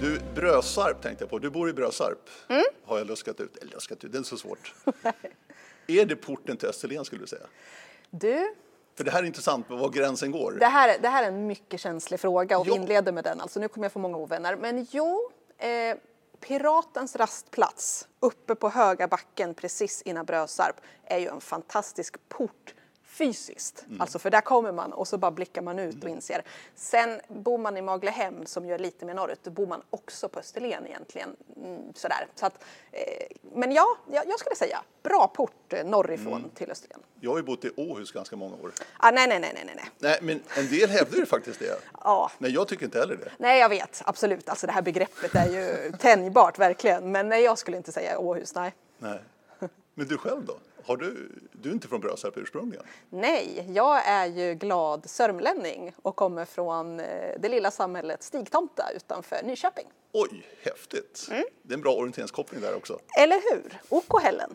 Du, Brösarp tänkte jag på. Du bor i Brösarp. Har jag luskat ut? Eller luskat ut, det är inte så svårt. är det porten till Österlen skulle du säga? Du, För det här är intressant, var gränsen går. det här, det här är en mycket känslig fråga och vi Ja. inleder med den. Alltså, nu kommer jag få många ovänner. Men jo, eh, Piratens rastplats uppe på höga backen precis innan Brösarp är ju en fantastisk port fysiskt. Mm. Alltså för där kommer man och så bara blickar man ut och inser. Sen bor man i Maglehem som ju är lite mer norrut, då bor man också på Österlen egentligen. Mm, sådär. Så att, eh, men ja, jag, jag skulle säga bra port eh, norrifrån Mm. till Österlen. Jag har ju bott i Åhus ganska många år. Ah, nej, nej, nej, nej, nej. Nej, men en del hävdar ju faktiskt det. Ja. Nej, jag tycker inte heller det. Nej, jag vet. Absolut. Alltså det här begreppet är ju tänjbart, verkligen. Men nej, jag skulle inte säga Åhus, nej. Nej. Men du själv då? Har du, du är inte från Brösarp ursprungligen? Nej, jag är ju glad sörmlänning och kommer från eh, det lilla samhället Stigtomta utanför Nyköping. Oj, häftigt! Mm. Det är en bra orienteringskoppling där också. Eller hur? OK Hällen.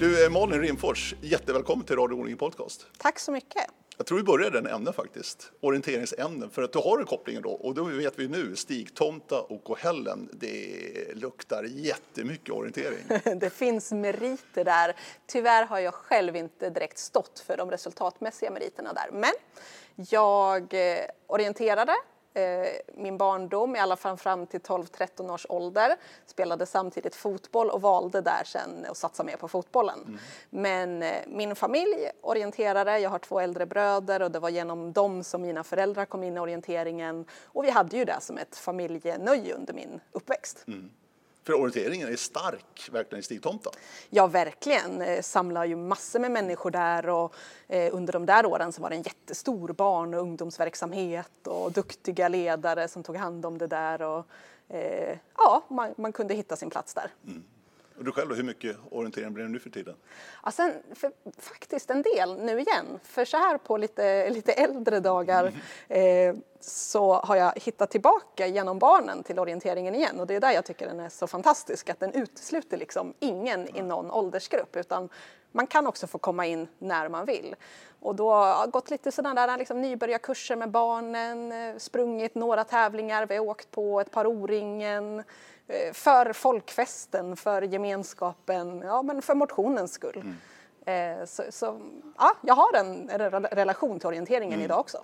Du, eh, Malin Rimfors, jättevälkommen till Radio O Podcast. Tack så mycket. Jag tror vi börjar den ämnen faktiskt, orienteringsämnen, för att du har en koppling då, och då vet vi nu, Stigtomta och Kohällen, det luktar jättemycket orientering. Det finns meriter där. Tyvärr har jag själv inte direkt stått för de resultatmässiga meriterna där. Men jag eh, orienterade min barndom, i alla fall fram till 12-13 års ålder. Spelade samtidigt fotboll och valde där sen att satsa mer på fotbollen. Men eh, min familj orienterade, jag har två äldre bröder och det var genom dem som mina föräldrar kom in i orienteringen. Och vi hade ju det som ett familjenöje under min uppväxt. För orienteringen är stark, verkligen, i Stigtomta. Ja, verkligen. Eh, Samlar ju massor med människor där och eh, under de där åren så var det en jättestor barn och ungdomsverksamhet och duktiga ledare som tog hand om det där och eh, ja, man, man kunde hitta sin plats där. Och du själv då, hur mycket orientering blir det nu för tiden? Ja, sen, för, faktiskt en del nu igen, för så här på lite, lite äldre dagar eh, så har jag hittat tillbaka genom barnen till orienteringen igen och det är där jag tycker den är så fantastisk, att den utesluter liksom ingen i någon åldersgrupp utan man kan också få komma in när man vill. Och då har jag gått lite sådana där liksom, nybörjarkurser med barnen, eh, sprungit några tävlingar, vi har åkt på ett par O-ringen, eh, för folkfesten, för gemenskapen, ja men för motionens skull. Eh, Så, så ja, jag har en re- relation till orienteringen idag också.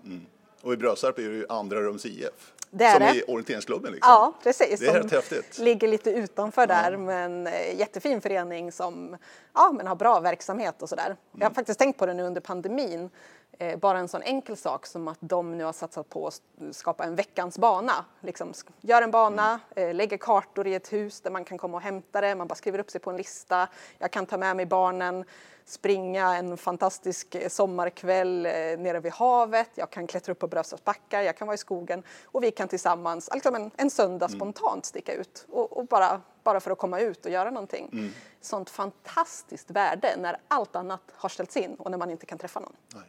Och i Brösarp är det ju andra rums IF, Det är som det. är orienteringsklubben. Liksom. Ja, precis. Det är rätt häftigt. Ligger lite utanför där, men eh, jättefin förening som ja, men har bra verksamhet och sådär. Jag Mm. har faktiskt tänkt på det nu under pandemin. Eh, bara en sån enkel sak som att de nu har satsat på att skapa en veckans bana. Liksom, gör en bana, Mm. eh, lägger kartor i ett hus där man kan komma och hämta det. Man bara skriver upp sig på en lista. Jag kan ta med mig barnen, springa en fantastisk eh, sommarkväll eh, nere vid havet. Jag kan klättra upp på Brösarps backar, jag kan vara i skogen och vi kan tillsammans, liksom en, en söndag spontant sticka ut och, och bara, bara för att komma ut och göra någonting. Sånt fantastiskt värde när allt annat har ställts in och när man inte kan träffa någon. Nej,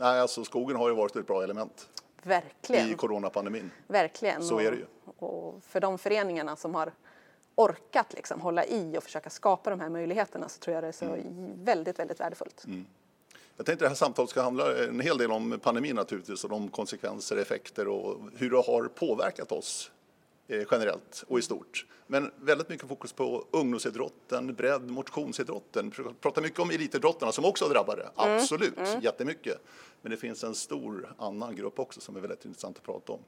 alltså skogen har ju varit ett bra element Verkligen. i coronapandemin. Verkligen. Så är det ju. Och för de föreningarna som har orkat liksom hålla i och försöka skapa de här möjligheterna så tror jag det är så Mm. väldigt, väldigt värdefullt. Jag tänkte det här samtalet ska handla en hel del om pandemin naturligtvis och de konsekvenser, effekter och hur det har påverkat oss generellt och i stort. Men väldigt mycket fokus på ungdomsidrotten, bredd, motionsidrotten. Vi pratar mycket om elitidrottarna som också är drabbade, absolut, jättemycket. Men det finns en stor annan grupp också som är väldigt intressant att prata om.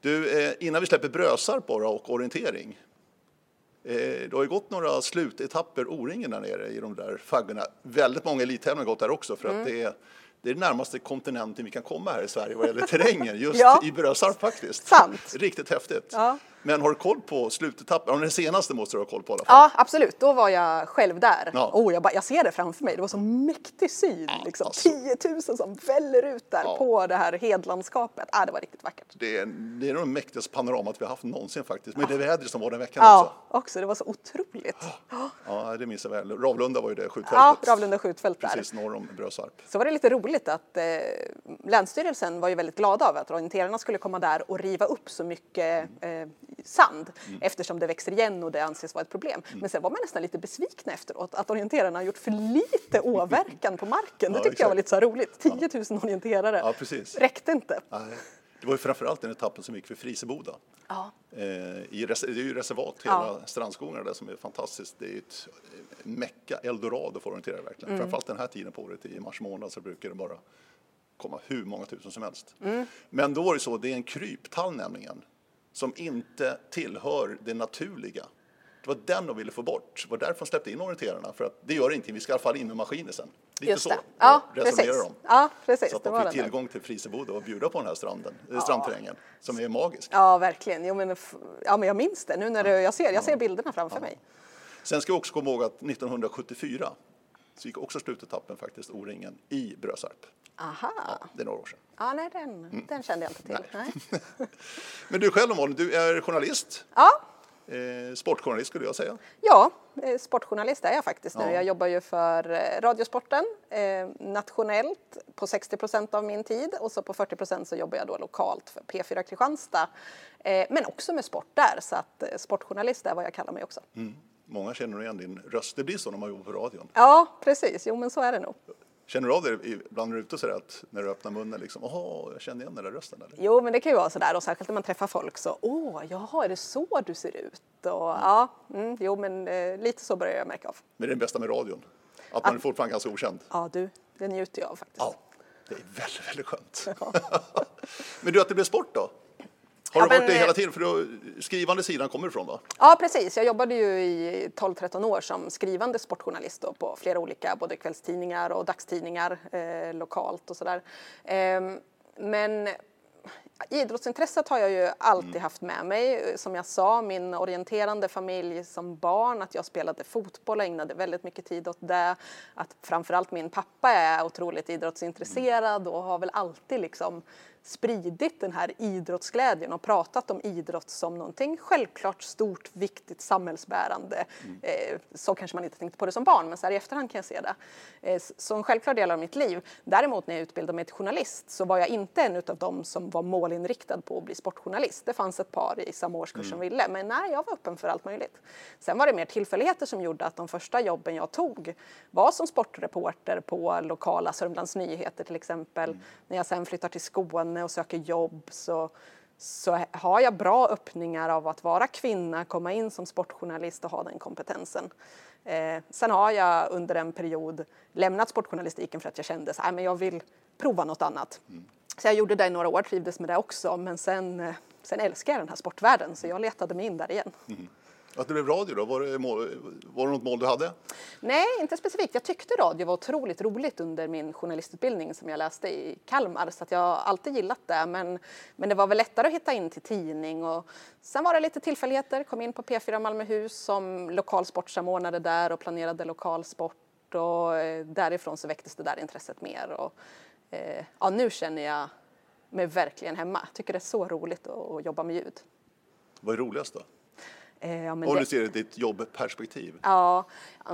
Du, eh, innan vi släpper Brösarp bara och orientering. Eh, Det har ju gått några slutetapper O-ringen där nere i de där faggorna. Väldigt många elittävlingar har gått där också för Mm. att det är, det är den närmaste kontinenten vi kan komma här i Sverige vad gäller terrängen, just Ja. i Brösarp faktiskt. Sant. Riktigt häftigt. Ja. Men har du koll på slutetappen? Den senaste måste du ha koll på i alla fall. Ja, absolut. Då var jag själv där. Ja. Oh, jag, bara, jag ser det framför mig. Det var så mäktig syn. liksom. alltså. 10 000 som väller ut där Ja. på det här hedlandskapet. Ah, det var riktigt vackert. Det är, det är nog det mäktigaste panoramat vi har haft någonsin faktiskt. Med det vädret som var den veckan Ja, också. också. Det var så otroligt. Ja, det minns jag väl. Ravlunda var ju det Ja, skjutfältet. Ravlunda skjutfält där. Precis norr om Brösarp. Så var det lite roligt att eh, Länsstyrelsen var ju väldigt glada över att orienterarna skulle komma där och riva upp så mycket eh, sand Mm. eftersom det växer igen och det anses vara ett problem. Men sen var man nästan lite besvikna efteråt att orienterarna har gjort för lite åverkan på marken. Det Ja, tyckte jag var lite så roligt. 10 000 orienterare Ja, precis. räckte inte. Nej, Det var ju framförallt den etappen som gick för Friseboda. Ja. Eh, i det är ju reservat, hela Ja. strandskogarna där som är fantastiskt. Det är ett eh, mecka, eldorado för orienterare verkligen. Mm. Framförallt den här tiden på året, i mars månad, så brukar det bara komma hur många tusen som helst. Mm. Men då var det så, det är en kryptall nämligen, som inte tillhör det naturliga. Det var den de ville få bort. Det var därför de släppte in orienterarna, för att det gör ingenting, vi ska i alla fall in med maskiner sen. Lite Just så det. Ja, resonerar precis. de. Ja, precis. Så att de fick tillgång till Friseboda och bjuda på den här stranden, ja. strandterrängen, som är magisk. Ja, verkligen. Jo, men, ja, men jag minns det nu när det, jag ser, jag ser bilderna framför mig. Sen ska vi också komma ihåg att 1974 så gick också slutetappen faktiskt O-ringen i Brösarp. Aha. Det är några år sedan. Ja, nej, den, den kände jag inte till. Nej. Men du själv Malin, du är journalist. Ja, Eh, sportjournalist skulle jag säga. Ja, eh, sportjournalist är jag faktiskt nu. Ja. Jag jobbar ju för eh, Radiosporten eh, nationellt på 60 procent av min tid och så på 40 procent så jobbar jag då lokalt för P4 Kristianstad. Eh, men också med sport där, så att eh, sportjournalist är vad jag kallar mig också. Många känner igen din röst. Det blir så när man jobbar på radion. Ja, precis. Jo, men så är det nog. Känner du av det ibland när du är ute så att när du öppnar munnen liksom, åh, jag känner igen den där rösten eller? Jo, men det kan ju vara sådär och särskilt när man träffar folk så, åh, jaha, är det så du ser ut? Och ja, mm, jo, men eh, lite så börjar jag märka av. Men det är det bästa med radion. Att man är fortfarande ganska okänd. Ja, du, det njuter jag av faktiskt. Ja, det är väldigt, väldigt skönt. Men du, att det blev sport då? Har Ja, du varit men, det hela eh, tiden? För du, skrivande sidan kommer ifrån va? Ja, precis. Jag jobbade ju i 12-13 år som skrivande sportjournalist då på flera olika både kvällstidningar och dagstidningar eh, lokalt och sådär. Ehm, men idrottsintresset har jag ju alltid haft med mig. Som jag sa, min orienterande familj som barn, att jag spelade fotboll och ägnade väldigt mycket tid åt det. Att framförallt min pappa är otroligt idrottsintresserad och har väl alltid liksom spridit den här idrottsglädjen och pratat om idrott som någonting självklart stort, viktigt, samhällsbärande. Eh, så kanske man inte tänkte på det som barn, men så här i efterhand kan jag se det. Eh, så en självklar del av mitt liv. Däremot när jag utbildade mig till journalist så var jag inte en av dem som var målinriktad på att bli sportjournalist. Det fanns ett par i samma årskurs som ville, men nej, jag var öppen för allt möjligt. Sen var det mer tillfälligheter som gjorde att de första jobben jag tog var som sportreporter på lokala Sörmlands Nyheter till exempel. När jag sen flyttar till Skåne och söker jobb så, så har jag bra öppningar av att vara kvinna, komma in som sportjournalist och ha den kompetensen. Eh, sen har jag under en period lämnat sportjournalistiken för att jag kände att jag vill prova något annat. Så jag gjorde det i några år, trivdes med det också, men sen, eh, sen älskar jag den här sportvärlden så jag letade mig in där igen. Att det blev radio då, var det, mål, var det något mål du hade? Nej, inte specifikt. Jag tyckte radio var otroligt roligt under min journalistutbildning som jag läste i Kalmar så att jag har alltid gillat det. Men, men det var väl lättare att hitta in till tidning och sen var det lite tillfälligheter. Kom in på P4 Malmöhus som lokal sportsamordnare där och planerade lokal sport och eh, därifrån så väcktes det där intresset mer. Och, eh, ja, nu känner jag mig verkligen hemma. Tycker det är så roligt att, att jobba med ljud. Vad är roligast då? Eh, Om det- du ser det i ditt jobbperspektiv. Ja,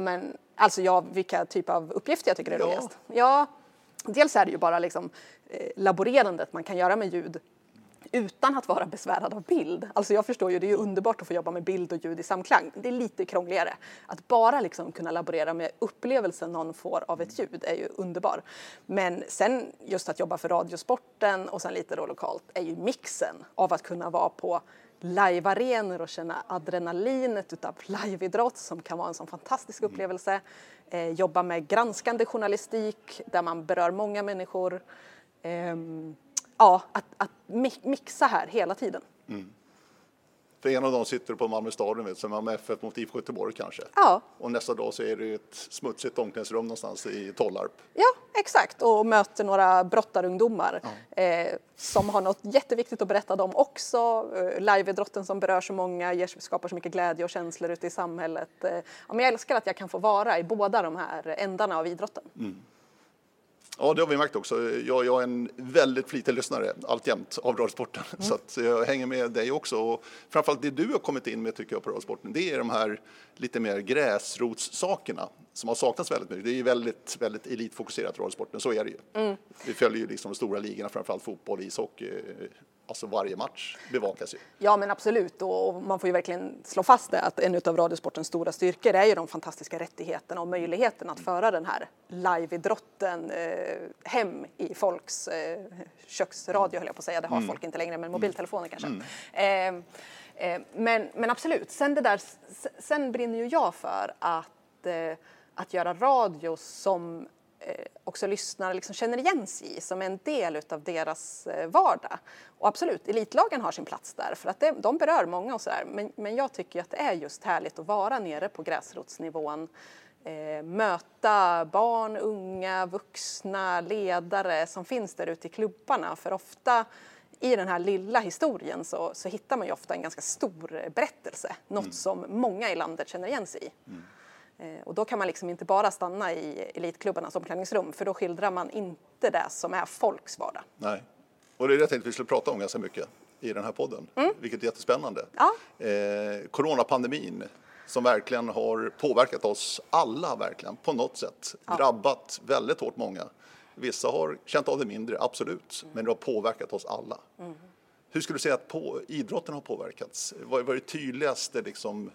men alltså ja, vilka typ av uppgifter jag tycker är Ja. roligast? Ja, dels är det ju bara liksom eh, laborerandet man kan göra med ljud utan att vara besvärad av bild. Alltså jag förstår ju, det är ju underbart att få jobba med bild och ljud i samklang. Det är lite krångligare. Att bara liksom kunna laborera med upplevelsen någon får av ett ljud är ju underbar. Men sen just att jobba för Radiosporten och sen lite då lokalt är ju mixen av att kunna vara på live-arenor och känna adrenalinet utav liveidrott som kan vara en sån fantastisk upplevelse. Eh, jobba med granskande journalistik där man berör många människor. Ehm, ja, att, att mi- mixa här hela tiden. För en av dem sitter på Malmö stadion, vet, som Malmö FF mot IFK Göteborg kanske. Ja. Och nästa dag så är det ett smutsigt omklädningsrum någonstans i Tollarp. Ja, exakt. Och möter några brottarungdomar ja. eh, som har något jätteviktigt att berätta dem också. Eh, liveidrotten som berör så många, ger, skapar så mycket glädje och känslor ute i samhället. Eh, ja, men jag älskar att jag kan få vara i båda de här ändarna av idrotten. Mm. Ja, det har vi märkt också. Jag, jag är en väldigt flitig lyssnare alltjämt av Radiosporten. Mm. Så att jag hänger med dig också. Och framförallt det du har kommit in med tycker jag på Radiosporten, det är de här lite mer gräsrotssakerna som har saknats väldigt mycket. Det är ju väldigt, väldigt elitfokuserat Radiosporten, så är det ju. Mm. Vi följer ju liksom de stora ligorna, framförallt fotboll, ishockey, Alltså varje match bevakas ju. Ja men absolut och man får ju verkligen slå fast det att en av Radiosportens stora styrkor är ju de fantastiska rättigheterna och möjligheten att föra den här liveidrotten eh, hem i folks eh, köksradio höll jag på att säga, det har mm. folk inte längre men mobiltelefoner kanske. Mm. Eh, eh, men, men absolut, sen, det där, sen brinner ju jag för att, eh, att göra radio som också lyssnare liksom känner igen sig i som en del utav deras eh, vardag. Och absolut, elitlagen har sin plats där för att det, de berör många och sådär. Men, men jag tycker att det är just härligt att vara nere på gräsrotsnivån eh, möta barn, unga, vuxna, ledare som finns där ute i klubbarna. För ofta i den här lilla historien så, så hittar man ju ofta en ganska stor berättelse. Något mm. som många i landet känner igen sig i. Mm. Eh, och då kan man liksom inte bara stanna i elitklubbarnas omklädningsrum för då skildrar man inte det som är folks vardag. Nej, och det är det jag tänkte vi skulle prata om ganska mycket i den här podden, mm. vilket är jättespännande. Ja. Eh, coronapandemin som verkligen har påverkat oss alla verkligen på något sätt, ja. drabbat väldigt hårt många. Vissa har känt av det mindre, absolut, mm. men det har påverkat oss alla. Mm. Hur skulle du säga att på, idrotten har påverkats? Vad är det tydligaste liksom,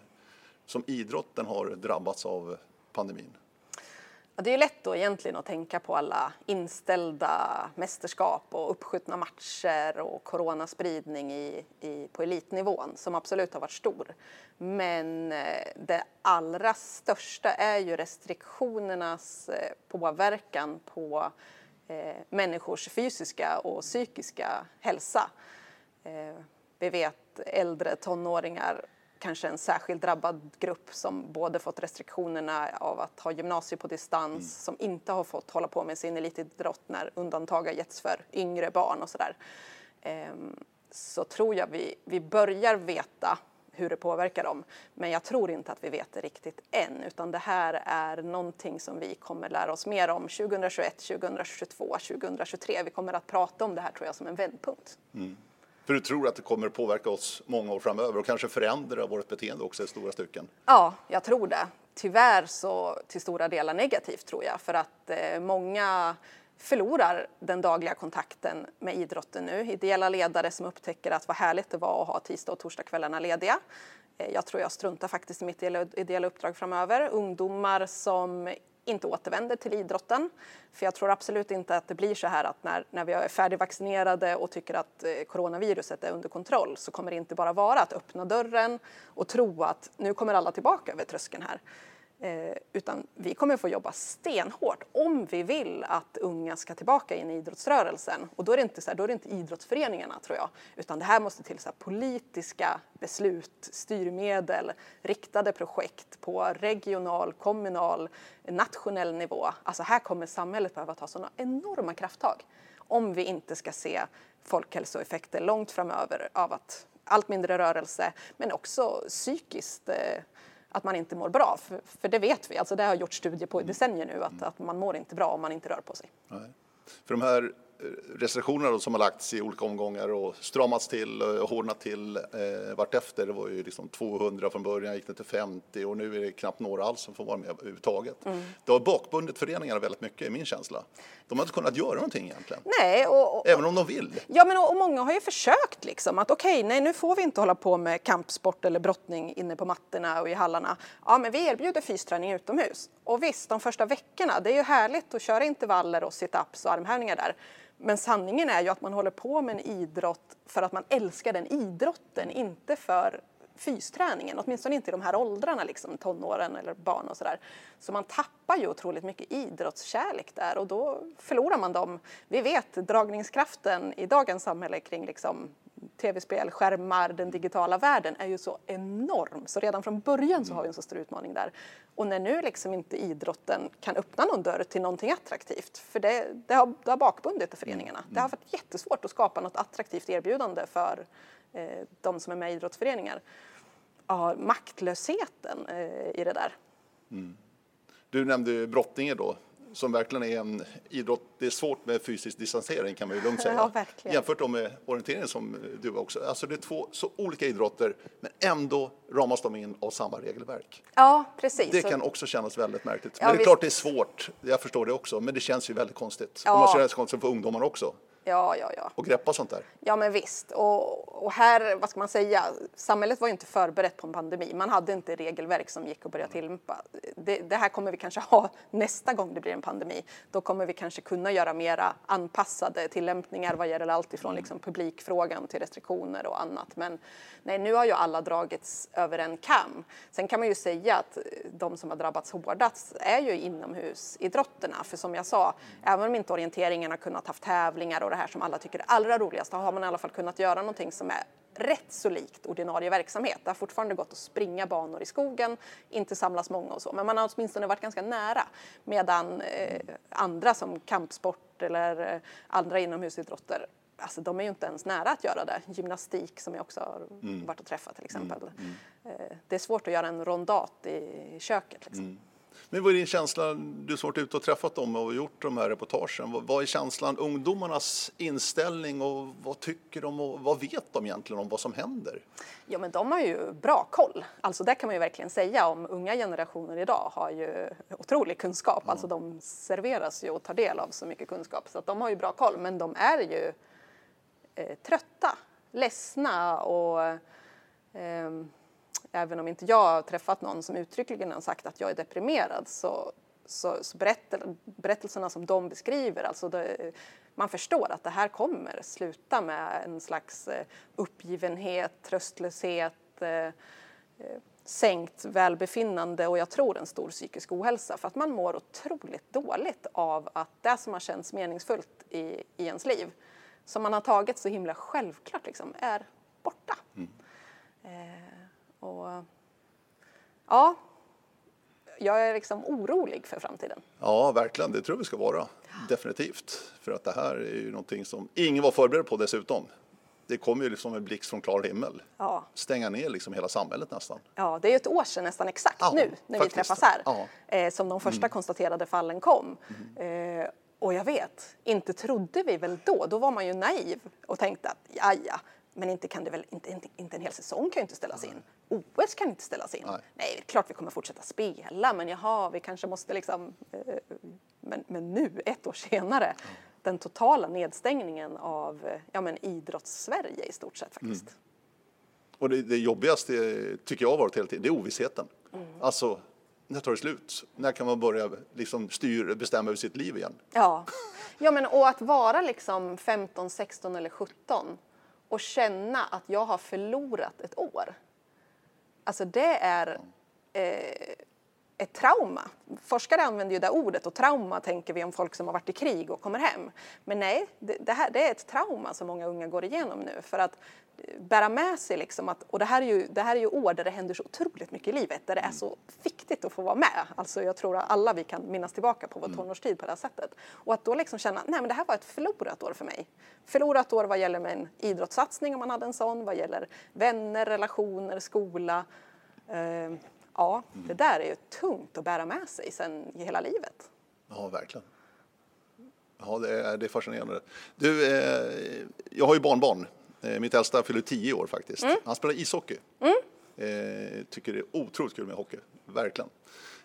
som idrotten har drabbats av pandemin? Ja, det är lätt då egentligen att tänka på alla inställda mästerskap och uppskjutna matcher och coronaspridning i, i, på elitnivån som absolut har varit stor. Men eh, det allra största är ju restriktionernas eh, påverkan på eh, människors fysiska och psykiska hälsa. Eh, vi vet äldre tonåringar kanske en särskilt drabbad grupp som både fått restriktionerna av att ha gymnasiet på distans, mm. som inte har fått hålla på med sin elitidrott när undantag har getts för yngre barn och sådär. Ehm, så tror jag vi, vi börjar veta hur det påverkar dem. Men jag tror inte att vi vet det riktigt än, utan det här är någonting som vi kommer lära oss mer om 2021, 2022, 2023. Vi kommer att prata om det här tror jag som en vändpunkt. Mm. För du tror att det kommer påverka oss många år framöver och kanske förändra vårt beteende också i stora stycken? Ja, jag tror det. Tyvärr så till stora delar negativt tror jag för att eh, många förlorar den dagliga kontakten med idrotten nu. Ideella ledare som upptäcker att vad härligt det var att ha tisdag och torsdagskvällarna lediga. Eh, jag tror jag struntar faktiskt i mitt ideella uppdrag framöver. Ungdomar som inte återvänder till idrotten. För jag tror absolut inte att det blir så här att när, när vi är färdigvaccinerade och tycker att eh, coronaviruset är under kontroll så kommer det inte bara vara att öppna dörren och tro att nu kommer alla tillbaka över tröskeln här. Eh, utan vi kommer få jobba stenhårt om vi vill att unga ska tillbaka in i idrottsrörelsen. Och då är det inte, så här, då är det inte idrottsföreningarna tror jag, utan det här måste till så här, politiska beslut, styrmedel, riktade projekt på regional, kommunal, nationell nivå. Alltså här kommer samhället behöva ta sådana enorma krafttag om vi inte ska se folkhälsoeffekter långt framöver av att allt mindre rörelse, men också psykiskt eh, att man inte mår bra. För, för det vet vi, alltså det har gjort studier på i decennier nu, att, att man mår inte bra om man inte rör på sig. Nej. För de här restriktionerna som har lagts i olika omgångar och stramats till och hårdnat till eh, vartefter. Det var ju liksom 200 från början, gick det till 50 och nu är det knappt några alls som får vara med överhuvudtaget. Mm. Det har bakbundit föreningarna väldigt mycket, i min känsla. De har inte kunnat göra någonting egentligen. Nej, och, och, Även om de vill. Ja, men och, och många har ju försökt liksom att okej, okay, nej, nu får vi inte hålla på med kampsport eller brottning inne på mattorna och i hallarna. Ja, men vi erbjuder fysträning utomhus. Och visst, de första veckorna, det är ju härligt att köra intervaller och sit-ups och armhävningar där. Men sanningen är ju att man håller på med en idrott för att man älskar den idrotten, inte för fysträningen, åtminstone inte i de här åldrarna, liksom, tonåren eller barn och sådär. Så man tappar ju otroligt mycket idrottskärlek där och då förlorar man dem. Vi vet dragningskraften i dagens samhälle kring liksom tv-spel, skärmar, den digitala världen är ju så enorm. Så redan från början så har vi en så stor utmaning där. Och när nu liksom inte idrotten kan öppna någon dörr till någonting attraktivt, för det, det, har, det har bakbundit föreningarna. Det har varit jättesvårt att skapa något attraktivt erbjudande för de som är med i idrottsföreningar. Ja, maktlösheten eh, i det där. Mm. Du nämnde brottningen då som verkligen är en idrott. Det är svårt med fysisk distansering kan man ju lugnt säga. Ja, verkligen. Jämfört då med orienteringen som du också. Alltså det är två så olika idrotter men ändå ramas de in av samma regelverk. Ja, precis. Det kan också kännas väldigt märkligt. Men ja, det är visst. klart det är svårt. Jag förstår det också. Men det känns ju väldigt konstigt. Ja. Och man känner konstigt för ungdomarna också. Ja, ja, ja. Och greppa sånt där? Ja, men visst. Och, och, här, vad ska man säga, samhället var ju inte förberett på en pandemi. Man hade inte regelverk som gick att börja tillämpa. Det, det, här kommer vi kanske ha nästa gång det blir en pandemi. Då kommer vi kanske kunna göra mera anpassade tillämpningar vad gäller allt ifrån mm. liksom publikfrågan till restriktioner och annat. Men nej, nu har ju alla dragits över en kam. Sen kan man ju säga att de som har drabbats hårdast är ju inomhusidrotterna. För som jag sa, även om inte orienteringen har kunnat haft tävlingar och det här som alla tycker är allra roligast, har man i alla fall kunnat göra någonting som är rätt så likt ordinarie verksamhet. Det har fortfarande gått att springa banor i skogen, inte samlas många och så, men man har åtminstone varit ganska nära. Medan eh, andra som kampsport eller eh, andra inomhusidrotter Alltså, de är ju inte ens nära att göra det. Gymnastik som jag också har mm. varit och träffat till exempel. Mm. Mm. Eh, det är svårt att göra en rondat i köket. Liksom. Mm. Men vad är din känsla, du som varit ute och träffat dem och gjort de här reportagen, vad är känslan, ungdomarnas inställning och vad tycker de och vad vet de egentligen om vad som händer? Ja men de har ju bra koll, alltså det kan man ju verkligen säga om unga generationer idag har ju otrolig kunskap, ja. alltså de serveras ju och tar del av så mycket kunskap så att de har ju bra koll men de är ju eh, trötta, ledsna och eh, även om inte jag har träffat någon som uttryckligen har sagt att jag är deprimerad så, så, så berättel, berättelserna som de beskriver, alltså det, man förstår att det här kommer sluta med en slags eh, uppgivenhet, tröstlöshet, eh, eh, sänkt välbefinnande och jag tror en stor psykisk ohälsa för att man mår otroligt dåligt av att det som har känts meningsfullt i, i ens liv, som man har tagit så himla självklart, liksom, är borta. Mm. Eh, och, ja, jag är liksom orolig för framtiden. Ja, verkligen. Det tror jag vi ska vara. Definitivt. För att det här är ju någonting som ingen var förberedd på dessutom. Det kom ju liksom en blixt från klar himmel. Ja. Stänga ner liksom hela samhället nästan. Ja, det är ju ett år sedan nästan exakt ja, nu när vi träffas här ja. eh, som de första mm. konstaterade fallen kom. Mm. Eh, och jag vet, inte trodde vi väl då, då var man ju naiv och tänkte att ja, ja, men inte kan det väl, inte, inte, inte en hel säsong kan ju inte ställas in. OS kan inte ställas in. Nej. Nej, klart vi kommer fortsätta spela, men jaha, vi kanske måste liksom... Eh, men, men nu, ett år senare, mm. den totala nedstängningen av eh, ja, men idrotts-Sverige i stort sett faktiskt. Mm. Och det, det jobbigaste tycker jag har varit hela tiden, det är ovissheten. Mm. Alltså, när tar det slut? När kan man börja liksom styr, bestämma över sitt liv igen? Ja, ja men och att vara liksom 15, 16 eller 17 och känna att jag har förlorat ett år. Alltså det är eh, ett trauma. Forskare använder ju det ordet och trauma tänker vi om folk som har varit i krig och kommer hem. Men nej, det, det här det är ett trauma som många unga går igenom nu för att bära med sig liksom att, och det här, är ju, det här är ju år där det händer så otroligt mycket i livet, där det är så viktigt att få vara med. Alltså jag tror att alla vi kan minnas tillbaka på vår mm. tonårstid på det här sättet. Och att då liksom känna, nej men det här var ett förlorat år för mig. Förlorat år vad gäller en idrottssatsning om man hade en sån, vad gäller vänner, relationer, skola. Uh, ja, mm. det där är ju tungt att bära med sig sen i hela livet. Ja, verkligen. Ja, det är, det är fascinerande. Du, eh, jag har ju barnbarn Eh, mitt äldsta fyller tio år faktiskt. Mm. Han spelar ishockey. Mm. Eh, tycker det är otroligt kul med hockey, verkligen.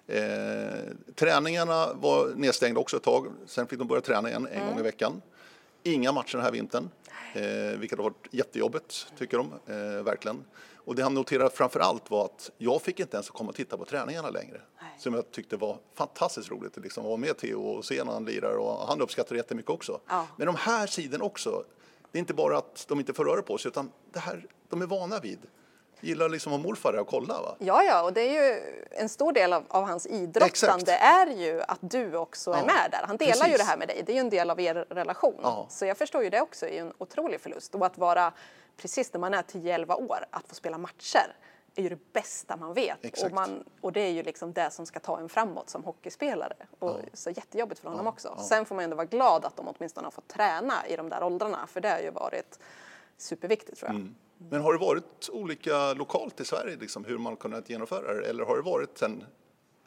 Eh, träningarna var nedstängda också ett tag. Sen fick de börja träna igen en mm. gång i veckan. Inga matcher den här vintern, eh, vilket har varit jättejobbigt tycker de, eh, verkligen. Och det han noterade framför allt var att jag fick inte ens komma och titta på träningarna längre. Nej. Som jag tyckte var fantastiskt roligt att liksom vara med Theo och se när han lirar och han uppskattar det jättemycket också. Ja. Men de här sidorna också, det är inte bara att de inte får röra på sig utan det här, de är vana vid gillar liksom att morfar är och kolla va? Ja, ja, och det är ju en stor del av, av hans idrottande Exakt. är ju att du också är Ja, med där. Han delar ju precis. det här med dig, det är ju en del av er relation. Ja. Så jag förstår ju det också är ju en otrolig förlust. Och att vara, precis när man är 10-11 år, att få spela matcher är ju det bästa man vet. Och, man, och det är ju liksom det som ska ta en framåt som hockeyspelare. Och så jättejobbigt för honom också. Sen får man ändå vara glad att de åtminstone har fått träna i de där åldrarna, för det har ju varit superviktigt tror jag. Mm. Men har det varit olika lokalt i Sverige liksom, hur man kunnat genomföra det? Eller har det varit sen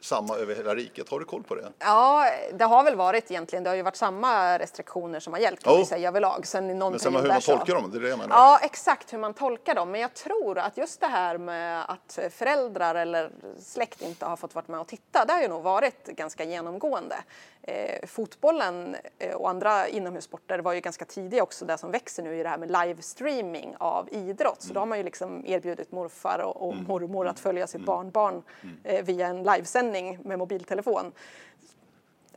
samma över hela riket? Har du koll på det? Ja, det har väl varit egentligen. Det har ju varit samma restriktioner som har gällt kan Jo. vi säga överlag. Sen någon Men sen hur man så- tolkar dem, det är det jag menar. Ja, exakt hur man tolkar dem. Men jag tror att just det här med att föräldrar eller släkt inte har fått vara med och titta, det har ju nog varit ganska genomgående. Eh, fotbollen eh, och andra inomhussporter var ju ganska tidiga också, det som växer nu i det här med livestreaming av idrott. Så då har man ju liksom erbjudit morfar och, och mormor att följa sitt barnbarn eh, via en livesändning med mobiltelefon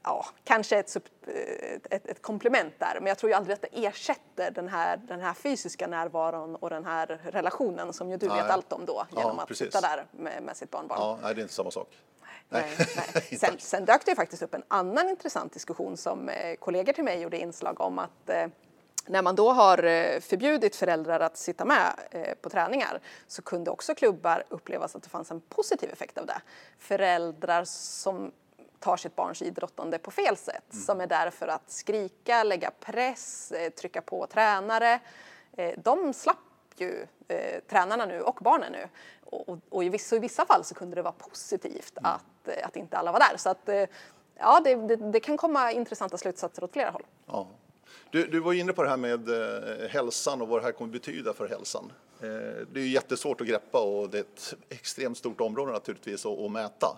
ja, kanske ett, eh, ett, ett komplement där, men jag tror ju aldrig att det ersätter den här, den här fysiska närvaron och den här relationen som ju du Nej. vet allt om då Ja, genom att precis. sitta där med, med sitt barnbarn. Ja, nej, det är inte samma sak. Nej, nej. Sen, sen dök det ju faktiskt upp en annan intressant diskussion som eh, kollegor till mig gjorde inslag om att eh, när man då har eh, förbjudit föräldrar att sitta med eh, på träningar så kunde också klubbar upplevas att det fanns en positiv effekt av det. Föräldrar som tar sitt barns idrottande på fel sätt, som är där för att skrika, lägga press, eh, trycka på tränare. De slapp ju tränarna nu och barnen nu. Och, och, i, vissa, i vissa fall så kunde det vara positivt att, eh, att inte alla var där. Så att, ja, det, det, det kan komma intressanta slutsatser åt flera håll. Ja. Du, du var inne på det här med eh, hälsan och vad det här kommer betyda för hälsan. Eh, det är ju jättesvårt att greppa och det är ett extremt stort område naturligtvis att, mäta.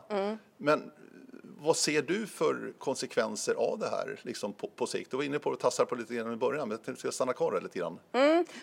Men vad ser du för konsekvenser av det här liksom på, på sikt? Du var inne på det och tassade på lite grann i början, men jag ska stanna kvar där lite grann.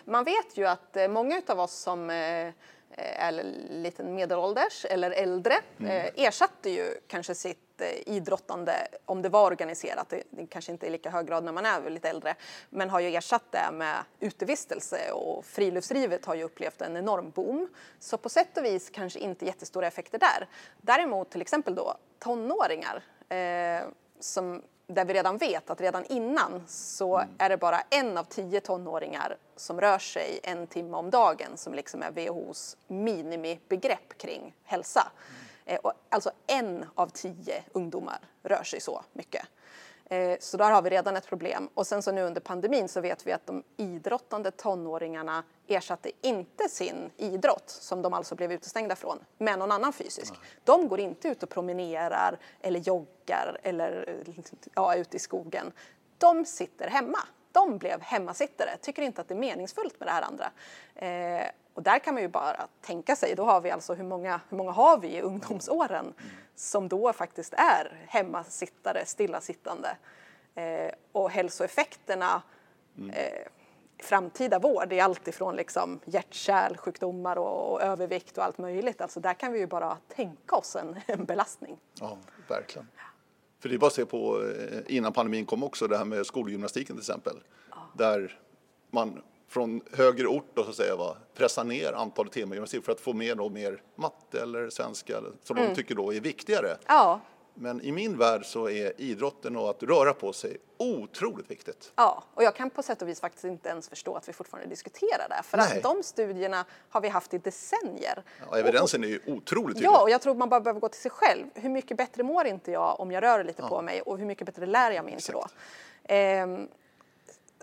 Man vet ju att eh, många av oss som eh, är lite medelålders eller äldre eh, ersatte ju kanske sitt eh, idrottande, om det var organiserat, det, det kanske inte i lika hög grad när man är lite äldre, men har ju ersatt det med utevistelse och friluftslivet har ju upplevt en enorm boom. Så på sätt och vis kanske inte jättestora effekter där. Däremot till exempel då tonåringar eh, som där vi redan vet att redan innan så är det bara en av tio tonåringar som rör sig en timme om dagen som liksom är WHOs minimibegrepp kring hälsa. Och alltså en av tio ungdomar rör sig så mycket. Eh, Så där har vi redan ett problem. Och sen så nu under pandemin så vet vi att de idrottande tonåringarna ersatte inte sin idrott, som de alltså blev utestängda från, med någon annan fysisk. De går inte ut och promenerar eller joggar eller ja, ute i skogen. De sitter hemma. De blev hemmasittare, tycker inte att det är meningsfullt med det här andra. Och där kan man ju bara tänka sig, då har vi alltså hur många, hur många har vi i ungdomsåren som då faktiskt är hemmasittare, stillasittande. Eh, och hälsoeffekterna eh, framtida vård är allt ifrån liksom hjärt-kärlsjukdomar och, och övervikt och allt möjligt. Alltså där kan vi ju bara tänka oss en, en belastning. Ja, verkligen. För det är bara att se på eh, innan pandemin kom också det här med skolgymnastiken till exempel. Där man från högre ort då, så att säga, va, pressar ner antalet timmar gymnastik för att få med då mer matte eller svenska eller, som de tycker då är viktigare. Ja, Men i min värld så är idrotten och att röra på sig otroligt viktigt. Ja, och jag kan på sätt och vis faktiskt inte ens förstå att vi fortfarande diskuterar det. För Nej. att de studierna har vi haft i decennier. Ja, evidensen är ju otroligt tydlig. Ja, och jag tror man bara behöver gå till sig själv. Hur mycket bättre mår inte jag om jag rör lite på mig och hur mycket bättre lär jag mig inte då? Exakt. Ehm,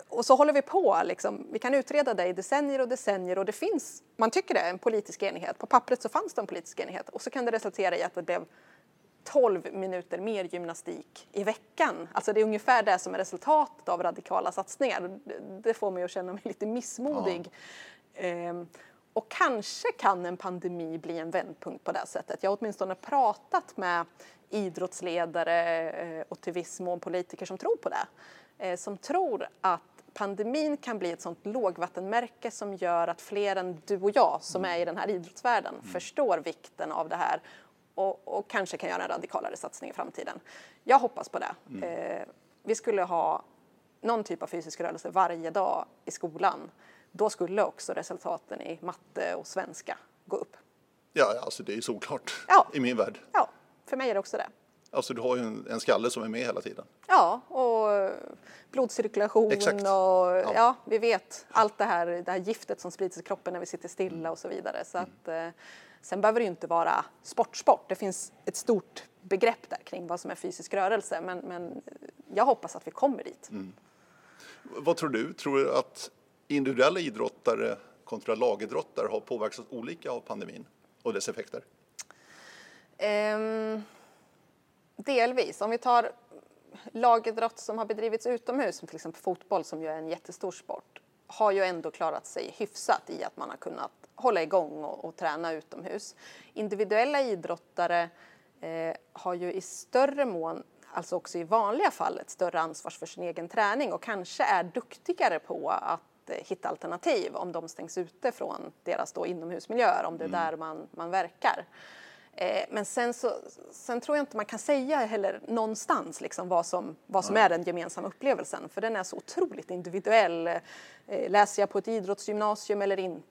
och så håller vi på. Liksom. Vi kan utreda det i decennier och decennier och det finns, man tycker det, en politisk enighet. På pappret så fanns det en politisk enighet och så kan det resultera i att det blev 12 minuter mer gymnastik i veckan. Alltså det är ungefär det som är resultatet av radikala satsningar. Det- får mig att känna mig lite missmodig. Ehm, och kanske kan en pandemi bli en vändpunkt på det sättet. Jag har åtminstone pratat med idrottsledare eh, och till viss mån politiker som tror på det. Eh, Som tror att pandemin kan bli ett sånt lågvattenmärke som gör att fler än du och jag som är i den här idrottsvärlden förstår vikten av det här och, och kanske kan göra en radikalare satsning i framtiden. Jag hoppas på det. Eh, vi skulle ha någon typ av fysisk rörelse varje dag i skolan. Då skulle också resultaten i matte och svenska gå upp Ja, alltså det är såklart Ja. i min värld. Ja, för mig är det också det. Alltså du har ju en, en skalle som är med hela tiden. Ja, och blodcirkulation Exakt. och ja. vi vet allt det här, det här giftet som sprids i kroppen när vi sitter stilla och så vidare. Så att, eh, sen behöver det ju inte vara sportsport. Det finns ett stort begrepp där kring vad som är fysisk rörelse, men, men jag hoppas att vi kommer dit. Vad tror du? Tror du att individuella idrottare kontra lagidrottare har påverkats olika av pandemin och dess effekter? Ehm, delvis. Om vi tar lagidrott som har bedrivits utomhus, som till exempel fotboll som ju är en jättestor sport, har ju ändå klarat sig hyfsat i att man har kunnat hålla igång och, och träna utomhus. Individuella idrottare eh, har ju i större mån, alltså också i vanliga fall, ett större ansvar för sin egen träning och kanske är duktigare på att eh, hitta alternativ om de stängs ute från deras då inomhusmiljöer, om det är där man, man verkar. Eh, Men sen, så, sen tror jag inte man kan säga heller någonstans liksom vad som, vad som är den gemensamma upplevelsen, för den är så otroligt individuell. Eh, Läser jag på ett idrottsgymnasium eller inte?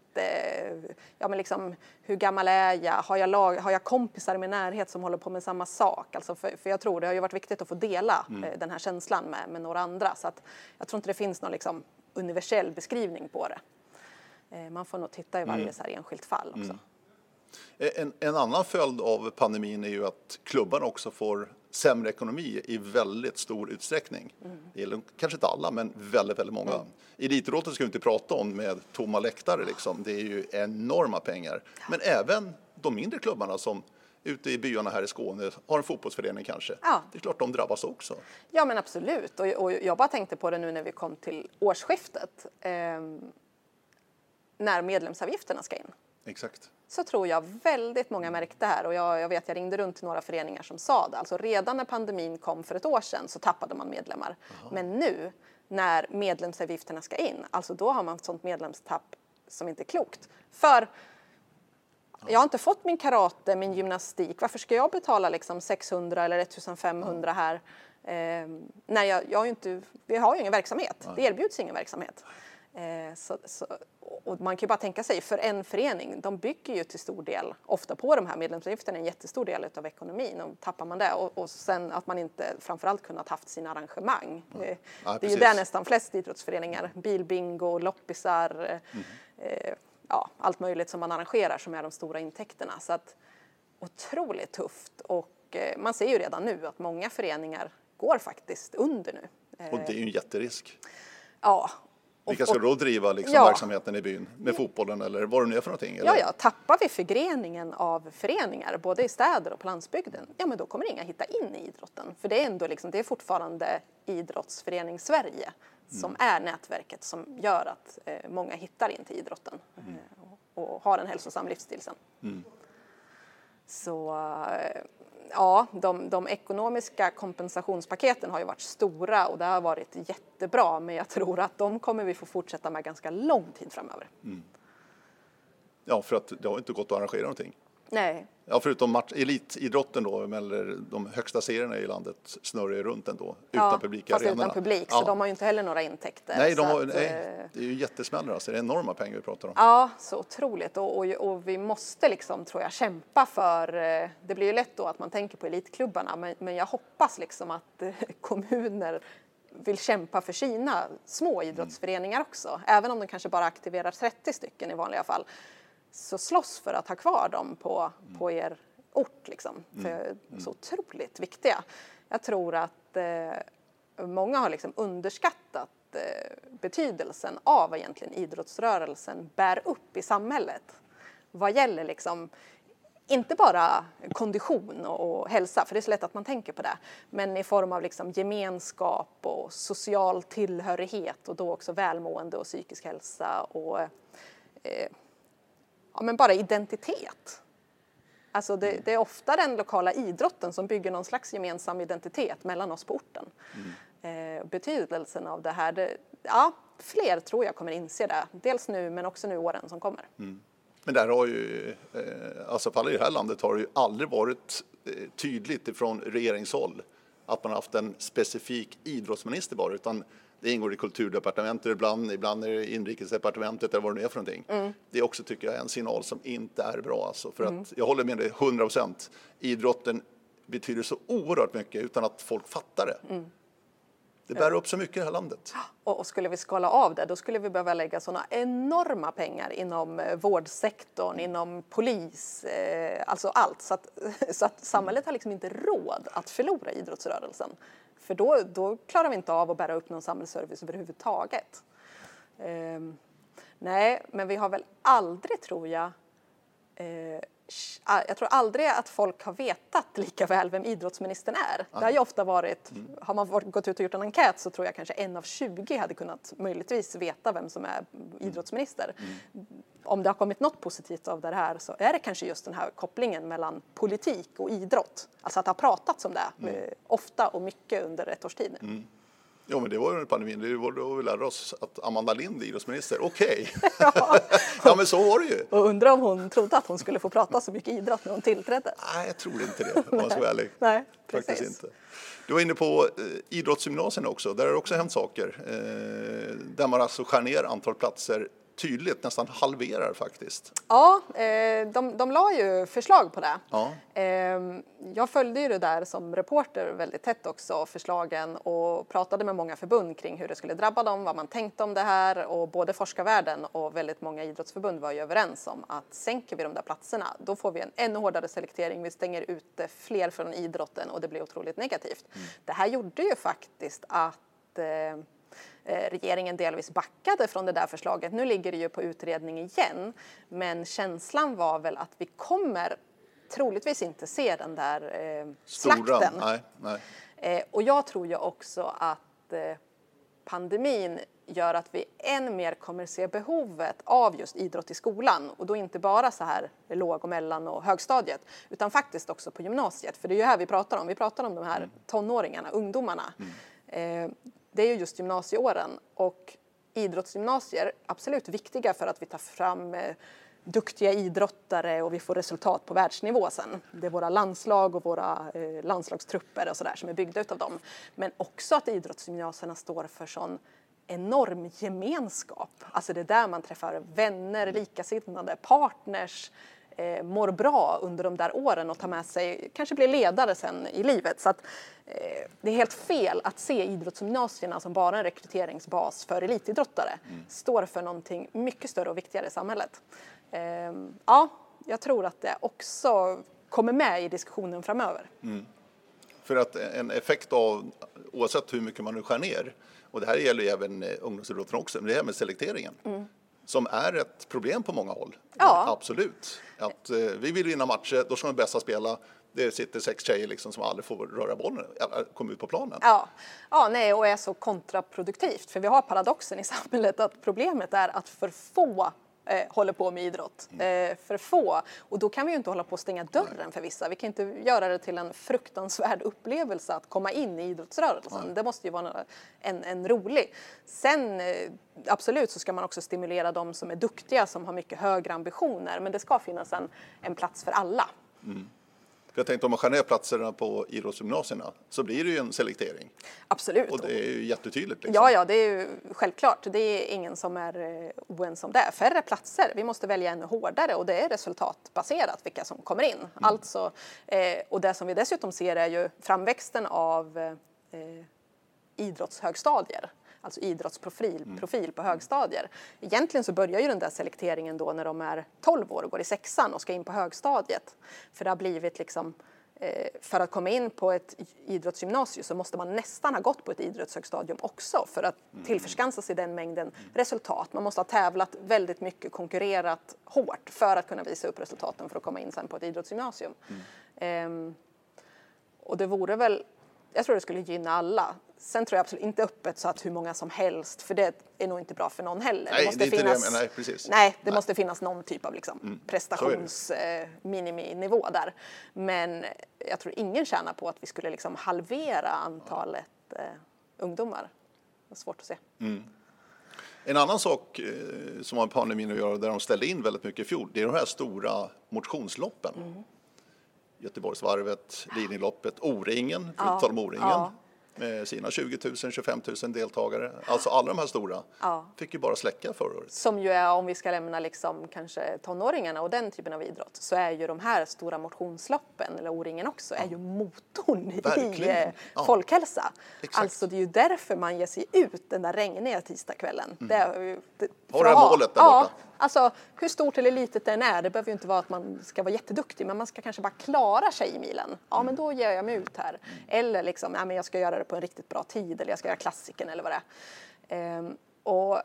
Ja, men liksom, hur gammal är jag? Har jag, lag, har jag kompisar i min närhet som håller på med samma sak? Alltså för, för jag tror det har ju varit viktigt att få dela eh, den här känslan med, med några andra. Så att jag tror inte det finns någon liksom, universell beskrivning på det. Man får nog titta i varje så här enskilt fall också. En, en annan följd av pandemin är ju att klubbarna också får sämre ekonomi i väldigt stor utsträckning. Det gäller kanske inte alla, men väldigt, väldigt många. Elitidrotten ska vi inte prata om med tomma läktare, liksom. det är ju enorma pengar. Men även de mindre klubbarna som ute i byarna här i Skåne har en fotbollsförening kanske. Ja. Det är klart de drabbas också. Ja men absolut och, och jag bara tänkte på det nu när vi kom till årsskiftet. ehm, när medlemsavgifterna ska in. Exakt. Så tror jag väldigt många märkte här och jag, jag vet jag ringde runt till några föreningar som sa det. Alltså redan när pandemin kom för ett år sedan så tappade man medlemmar. Men nu när medlemsavgifterna ska in, alltså då har man ett sånt medlemstapp som inte är klokt. För jag har inte fått min karate, min gymnastik. Varför ska jag betala liksom 600 eller 1500 här? Eh, när jag, jag har inte, vi har ju ingen verksamhet. Det erbjuds ingen verksamhet. Eh, så, så, och man kan ju bara tänka sig, för en förening, de bygger ju till stor del ofta på de här medlemsavgifterna, en jättestor del av ekonomin. Och tappar man det och, och sen att man inte framförallt kunnat haft sina arrangemang. Det, Ja, det är ju där nästan flest idrottsföreningar, bilbingo, loppisar, eh, ja, allt möjligt som man arrangerar som är de stora intäkterna. Så att, otroligt tufft och eh, man ser ju redan nu att många föreningar går faktiskt under nu. Eh, Och det är ju en jätterisk. ja. Vilka ska då driva liksom Ja. verksamheten i byn? Med fotbollen eller vad det nu är för någonting? Eller? Ja, ja, tappar vi förgreningen av föreningar, både i städer och på landsbygden, ja men då kommer inga hitta in i idrotten. För det är ändå liksom, det är fortfarande idrottsförening Sverige som är nätverket som gör att eh, många hittar in till idrotten eh, och, och har en hälsosam livsstil sen. Så eh, ja, de, de ekonomiska kompensationspaketen har ju varit stora och det har varit jättebra, men jag tror att de kommer vi få fortsätta med ganska lång tid framöver. Mm. Ja, för att det har inte gått att arrangera någonting. Nej, Ja, förutom match, elitidrotten då, eller de högsta serierna i landet snurrar ju runt ändå, utan publik fast arenorna. utan publik, ja. så de har ju inte heller några intäkter. Nej, de har, att, nej, eh, det är ju jättesmällar alltså, det är enorma pengar vi pratar om. Ja, så otroligt. Och, och, och vi måste liksom, tror jag, kämpa för... eh, Det blir ju lätt då att man tänker på elitklubbarna, men, men jag hoppas liksom att eh, kommuner vill kämpa för sina små idrottsföreningar också. Även om de kanske bara aktiverar 30 stycken i vanliga fall. Så slåss för att ha kvar dem på, på er ort, liksom. För de är så otroligt viktiga. Jag tror att eh, många har liksom underskattat eh, betydelsen av vad egentligen idrottsrörelsen bär upp i samhället. Vad gäller liksom, inte bara kondition och, och hälsa, för det är så lätt att man tänker på det, men i form av liksom gemenskap och social tillhörighet och då också välmående och psykisk hälsa och eh, ja, men bara identitet. Alltså det, det är ofta den lokala idrotten som bygger någon slags gemensam identitet mellan oss på orten. Eh, betydelsen av det här, det, ja, fler tror jag kommer inse det. Dels nu men också nu åren som kommer. Men där har ju, eh, alltså för alla i det här landet har det ju aldrig varit eh, tydligt ifrån regeringshåll att man haft en specifik idrottsminister bara, utan Det ingår i kulturdepartementet ibland, ibland är det inrikesdepartementet eller vad det nu är för någonting. Mm. Det är också, tycker jag, en signal som inte är bra. Alltså, för att jag håller med dig 100 procent. Idrotten betyder så oerhört mycket utan att folk fattar det. Mm. Det bär upp så mycket i det här landet. Och, skulle vi skala av det, då skulle vi behöva lägga sådana enorma pengar inom eh, vårdsektorn, inom polis, eh, alltså allt. Så att, så att samhället har liksom inte råd att förlora idrottsrörelsen. För då, då klarar vi inte av att bära upp någon samhällsservice överhuvudtaget. Ehm, nej, men vi har väl aldrig, tror jag, eh, sh- jag tror aldrig att folk har vetat lika väl vem idrottsministern är. Det har ju ofta varit, har man gått ut och gjort en enkät så tror jag kanske en av 20 hade kunnat möjligtvis veta vem som är idrottsminister. Om det har kommit något positivt av det här så är det kanske just den här kopplingen mellan politik och idrott. Alltså att det har pratats om det eh, ofta och mycket under ett års tid nu. Jo, men det var ju under pandemin. Det var då vi lärde oss att Amanda Lind är idrottsminister. Okej. ja, men så var det ju. Och undrar om hon trodde att hon skulle få prata så mycket idrott när hon tillträdde. Nej, jag tror inte det om man ska vara ärlig. Nej, Faktiskt precis. inte. Du var inne på eh, idrottsgymnasierna också. Där har det också hänt saker. Eh, där man alltså skär ner antal platser tydligt, nästan halverar faktiskt. Ja, eh, de, de la ju förslag på det. Ja. Eh, jag följde ju det där som reporter väldigt tätt också, förslagen och pratade med många förbund kring hur det skulle drabba dem, vad man tänkte om det här och både forskarvärlden och väldigt många idrottsförbund var ju överens om att sänker vi de där platserna då får vi en ännu hårdare selektering, vi stänger ute fler från idrotten och det blir otroligt negativt. Det här gjorde ju faktiskt att eh, regeringen delvis backade från det där förslaget. Nu ligger det ju på utredning igen, men känslan var väl att vi kommer troligtvis inte se den där eh, slakten. Nej, nej. Eh, och jag tror ju också att eh, pandemin gör att vi än mer kommer se behovet av just idrott i skolan och då inte bara så här låg och mellan och högstadiet utan faktiskt också på gymnasiet för det är ju här vi pratar om. Vi pratar om de här tonåringarna, ungdomarna. Eh, det är ju just gymnasieåren och idrottsgymnasier absolut viktiga för att vi tar fram eh, duktiga idrottare och vi får resultat på världsnivå sen. Det är våra landslag och våra eh, landslagstrupper och sådär som är byggda utav dem. Men också att idrottsgymnasierna står för sån enorm gemenskap. Alltså det är där man träffar vänner, likasinnade, partners, eh, mår bra under de där åren och tar med sig, kanske blir ledare sen i livet. Så att, eh, det är helt fel att se idrottsgymnasierna som bara en rekryteringsbas för elitidrottare. Står för någonting mycket större och viktigare i samhället. Eh, ja, jag tror att det också kommer med i diskussionen framöver. För att en effekt av, oavsett hur mycket man nu skär ner, och det här gäller ju även eh, ungdomsidrotten också, men det här med selekteringen. Som är ett problem på många håll. Ja. Absolut. Att, eh, vi vill vinna matcher, då ska de bästa spela. Det sitter sex tjejer liksom som aldrig får röra bollen, eller komma ut på planen. Ja, ja nej, och är så kontraproduktivt. För vi har paradoxen i samhället att problemet är att för få eh, håller på med idrott. Eh, för få. Och då kan vi ju inte hålla på att stänga dörren för vissa. Vi kan inte göra det till en fruktansvärd upplevelse att komma in i idrottsrörelsen. Det måste ju vara en, en rolig. Sen eh, absolut så ska man också stimulera de som är duktiga, som har mycket högre ambitioner. Men det ska finnas en, en plats för alla. För jag tänkte om man skär ner platserna på idrottsgymnasierna så blir det ju en selektering. Absolut. Och det är ju jättetydligt. Liksom. Ja, ja, det är ju självklart. Det är ingen som är eh, oense om det. Färre platser. Vi måste välja ännu hårdare och det är resultatbaserat vilka som kommer in. Alltså, eh, och det som vi dessutom ser är ju framväxten av eh, idrottshögstadier. Alltså idrottsprofil profil på högstadier. Egentligen så börjar ju den där selekteringen då när de är 12 år och går i sexan och ska in på högstadiet. För det har blivit liksom eh, för att komma in på ett idrottsgymnasium så måste man nästan ha gått på ett idrottshögstadium också för att tillförskansa sig den mängden resultat. Man måste ha tävlat väldigt mycket, konkurrerat hårt för att kunna visa upp resultaten för att komma in sen på ett idrottsgymnasium. Ehm, och det vore väl, jag tror det skulle gynna alla. Sen tror jag absolut inte öppet så att hur många som helst, för det är nog inte bra för någon heller. Nej, det inte det jag menar. Nej, precis. Nej, det Nej. måste finnas någon typ av liksom prestationsminiminivå där. Men jag tror ingen tjänar på att vi skulle liksom halvera antalet eh, ungdomar. Det är svårt att se. En annan sak eh, som har med pandemin att göra, där de ställde in väldigt mycket i fjol, det är de här stora motionsloppen. Mm. Göteborgsvarvet, Lidingöloppet, O-ringen, för att Ja, tala om O-ringen. ja. Med sina 20 000, 25 000 deltagare. Alltså alla de här stora Ja. fick ju bara släcka förra året. Som ju är, om vi ska lämna liksom kanske tonåringarna och den typen av idrott, så är ju de här stora motionsloppen, eller O-ringen också, är ju motorn i Verkligen. eh, Ja. folkhälsa. Exakt. Alltså det är ju därför man ger sig ut den där regniga tisdagskvällen. Det är ju- det, Har för det här målet där ja, borta. Alltså hur stort eller litet det än är, det behöver ju inte vara att man ska vara jätteduktig, men man ska kanske bara klara sig i milen. Ja, men då ger jag mig ut här. Eller liksom, ja, men jag ska göra det på en riktigt bra tid, eller jag ska göra klassiken eller vad det är. Ehm, och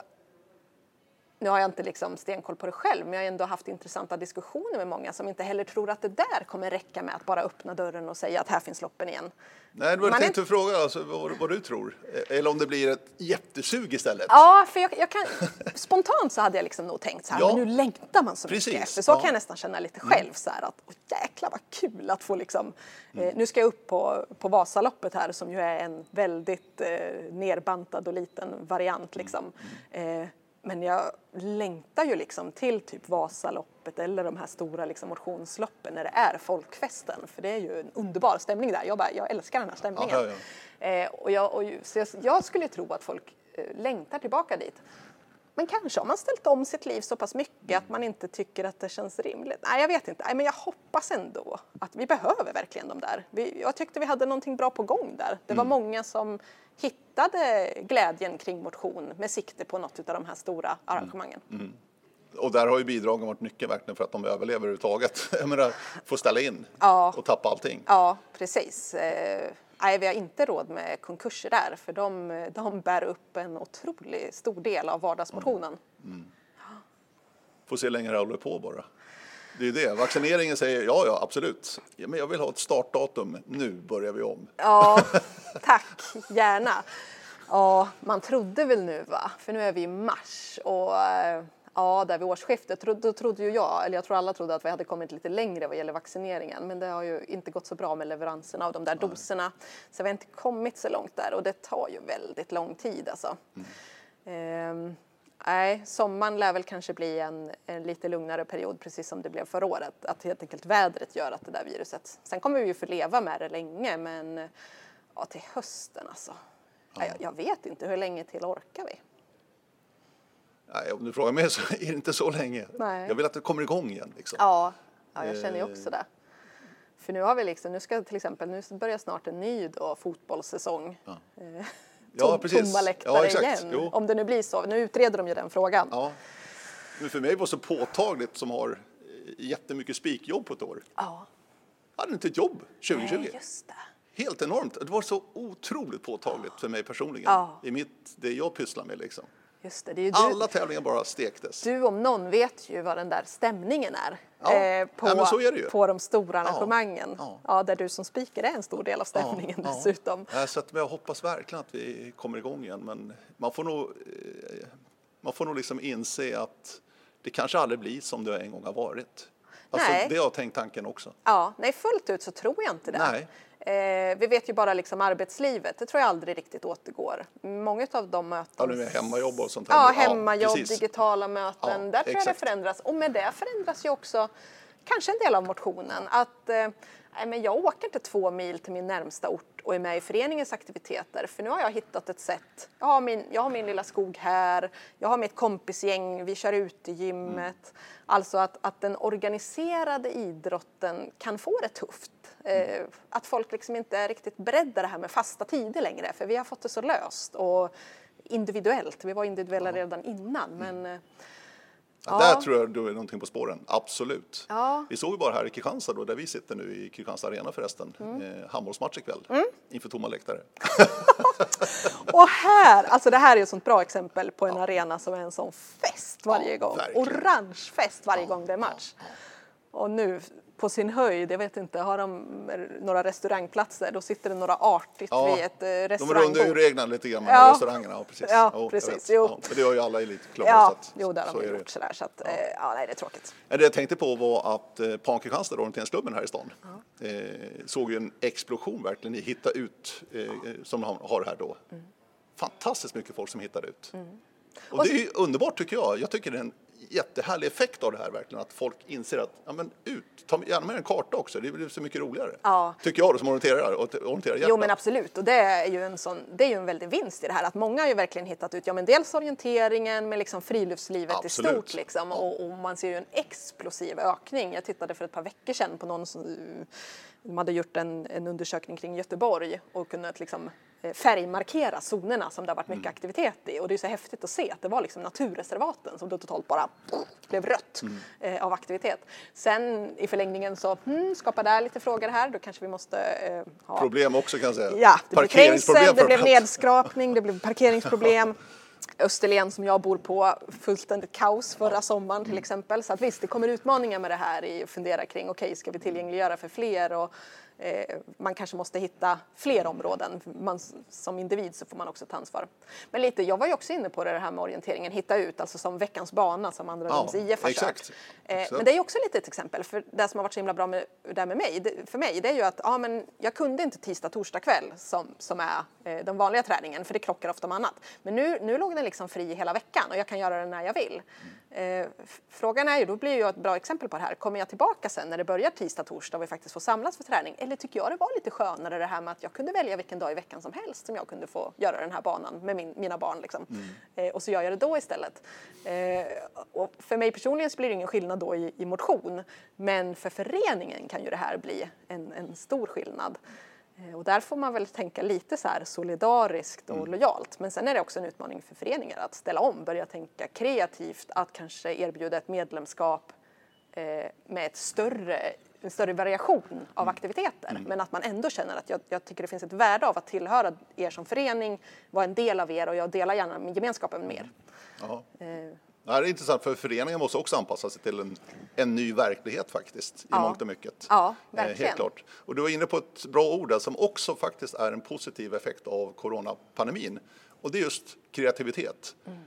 nu har jag inte liksom stenkoll på det själv, men jag har ändå haft intressanta diskussioner med många som inte heller tror att det där kommer räcka med att bara öppna dörren och säga att här finns loppen igen. Nej, det var Man jag är- tänkte fråga alltså, vad, vad du tror. Eller om det blir ett jättesug istället. Ja, för jag, jag kan, spontant så hade jag liksom nog tänkt så här, Ja. men nu längtar man så Precis, mycket. För så ja. Mm. kan jag nästan känna lite själv så här att, åh jäklar vad kul att få liksom, Mm. eh, nu ska jag upp på, på Vasaloppet här som ju är en väldigt eh, nerbantad och liten variant liksom. Mm. Eh, men jag längtar ju liksom till typ Vasaloppet eller de här stora liksom motionsloppen när det är folkfesten. För det är ju en underbar stämning där. Jag, bara, jag älskar den här stämningen. Ja, ja, Eh, och jag, och, så jag, jag skulle tro att folk eh, längtar tillbaka dit. Men kanske har man ställt om sitt liv så pass mycket att man inte tycker att det känns rimligt. Nej, jag vet inte. Nej, men jag hoppas ändå att vi behöver verkligen de där. Vi, jag tyckte vi hade någonting bra på gång där. Det var många som hittade glädjen kring motion med sikte på något av de här stora arrangemangen. Och där har ju bidragen varit nyckeln verkligen för att de överlever överhuvudtaget. Jag menar, få ställa in Ja. och tappa allting. Ja, precis. Nej, vi har inte råd med konkurser där för de, de bär upp en otroligt stor del av vardagsmotionen. Får se hur länge det håller på bara. Det är det. Vaccineringen säger ja, ja, absolut. Ja, men jag vill ha ett startdatum. Nu börjar vi om. Ja, tack, gärna. Ja, man trodde väl nu va, för nu är vi i mars och eh, ja, där vid årsskiftet, då trodde ju jag, eller jag tror alla trodde att vi hade kommit lite längre vad gäller vaccineringen, men det har ju inte gått så bra med leveranserna av de där doserna, så vi har inte kommit så långt där och det tar ju väldigt lång tid alltså. Ehm, nej, sommaren lär väl kanske bli en, en lite lugnare period, precis som det blev förra året. Att helt enkelt vädret gör att det där viruset... Sen kommer vi ju få leva med det länge, men ja, till hösten alltså. Ja. Jag, jag vet inte, hur länge till orkar vi? Nej, om du frågar mig så är det inte så länge. Nej. Jag vill att det kommer igång igen. Liksom. Ja, ja jag känner ju Eh. också det. För nu har vi liksom, nu ska till exempel, nu börjar snart en ny då, fotbollssäsong. Eh, Ja, tom- precis. Tomma läktare Ja, igen, Jo. om det nu blir så. Nu utreder de ju den frågan. Ja. Men för mig var det så påtagligt som har eh, jättemycket spikjobb på ett år. Ja. Jag hade inte ett jobb 2020. Nej, just det. Helt enormt. Det var så otroligt påtagligt för mig personligen. Ja. I mitt, det jag pysslar med liksom. Just det, det är ju du, Alla tävlingar bara stektes. du om någon vet ju vad den där stämningen är. Ja. eh, på, Ja, är på de stora arrangemangen. Ja. Ja. där du som speaker är en stor del av stämningen dessutom. Så att jag hoppas verkligen att vi kommer igång igen. Men man får nog, eh, man får nog liksom inse att det kanske aldrig blir som det en gång har varit. Alltså, Nej. det har jag tänkt tanken också. Ja, nej fullt ut så tror jag inte det. Nej. Eh, vi vet ju bara liksom arbetslivet, det tror jag aldrig riktigt återgår. Många av de möten... Ja, nu med hemmajobb och sånt här. Ja, Ja, hemmajobb, precis. digitala möten. Ja, där tror jag det exakt. förändras. Och med det förändras ju också kanske en del av motionen. Att eh, nej, men jag åker inte två mil till min närmsta ort och är med i föreningens aktiviteter. För nu har jag hittat ett sätt. Jag har min, jag har min lilla skog här, jag har mitt kompisgäng, vi kör ut i gymmet. Alltså att, att den organiserade idrotten kan få det tufft. Eh, att folk liksom inte är riktigt beredda det här med fasta tider längre. För vi har fått det så löst och individuellt. Vi var individuella redan innan. Men, eh, Ja. Där tror jag du är någonting på spåren, absolut. Ja. Vi såg ju bara här i Kristianstad då, där vi sitter nu i Kristianstad Arena förresten, Mm. eh, handbollsmatch ikväll inför tomma läktare. Och här, alltså det här är ett sånt bra exempel på en arena som är en sån fest varje Ja, gång. verkligen. Orange fest varje gång det är match. Och nu på sin höjd, jag vet inte, har de några restaurangplatser, då sitter det några artigt Ja, vid ett eh, De restaurangbord. rundar ju reglerna lite grann med Ja. restaurangerna. Ja, precis. Ja, Jo, precis. Jo. Ja, men det gör ju alla elitklubbar. Ja, så att, jo det har de gjort sådär så att, eh, ja nej det är tråkigt. Det jag tänkte på var att eh, PAN Kristianstad, orienteringsklubben här i stan, eh, såg ju en explosion verkligen i Hitta ut, eh, som de har här då. Fantastiskt mycket folk som hittar ut. Och det är ju underbart tycker jag. Jag tycker det är en jättehärlig effekt av det här verkligen, att folk inser att, ja men ut, ta gärna med en karta också, det blir så mycket roligare. Ja. Tycker jag då som orienterar, orienterar Jo men absolut, och det är ju en sån, det är ju en väldig vinst i det här, att många har ju verkligen hittat ut, ja men dels orienteringen men liksom friluftslivet Absolut. i stort liksom, och, och man ser ju en explosiv ökning. Jag tittade för ett par veckor sedan på någon som de hade gjort en, en undersökning kring Göteborg och kunnat liksom eh, färgmarkera zonerna som det har varit mycket aktivitet i. Och det är så häftigt att se att det var liksom naturreservaten som då totalt bara blev rött eh, av aktivitet. Sen i förlängningen så hmm, skapar det lite frågor här, då kanske vi måste eh, ha Problem också kan jag säga. Ja, det blev trängsel, det blev nedskrapning, det blev parkeringsproblem. Österlen som jag bor på, fullständigt kaos förra sommaren till exempel. Så att visst, det kommer utmaningar med det här i att fundera kring, okej, ska vi tillgängliggöra för fler? Och, man kanske måste hitta fler områden. Man, som individ så får man också ta ansvar. Men lite, jag var ju också inne på det här med orienteringen, hitta ut, alltså som veckans bana som andra Ja, IF har exakt. kört. Eh, Exakt. men det är ju också lite ett exempel, för det som har varit så himla bra med, där med mig, det, för mig, det är ju att ja, men jag kunde inte tisdag, torsdag kväll som, som är eh, den vanliga träningen, för det krockar ofta med annat. Men nu, nu låg den liksom fri hela veckan och jag kan göra den när jag vill. Eh, f- frågan är ju, då blir ju ett bra exempel på det här, kommer jag tillbaka sen när det börjar tisdag, torsdag och vi faktiskt får samlas för träning? Eller tycker jag det var lite skönare det här med att jag kunde välja vilken dag i veckan som helst som jag kunde få göra den här banan med min, mina barn liksom. Eh, och så gör jag det då istället. Eh, och för mig personligen så blir det ingen skillnad då i, i motion, men för föreningen kan ju det här bli en, en stor skillnad. Eh, Och där får man väl tänka lite så här solidariskt och lojalt. Men sen är det också en utmaning för föreningar att ställa om, börja tänka kreativt, att kanske erbjuda ett medlemskap eh, med ett större, en större variation av aktiviteter. Men att man ändå känner att jag, jag tycker det finns ett värde av att tillhöra er som förening, vara en del av er och jag delar gärna med gemenskapen med er. Ja. Eh, Det här är intressant för föreningen måste också anpassa sig till en, en ny verklighet faktiskt i Ja. mångt och mycket. Ja, Eh, verkligen. Helt klart. Och du var inne på ett bra ord där som också faktiskt är en positiv effekt av coronapandemin. Och det är just kreativitet. Mm.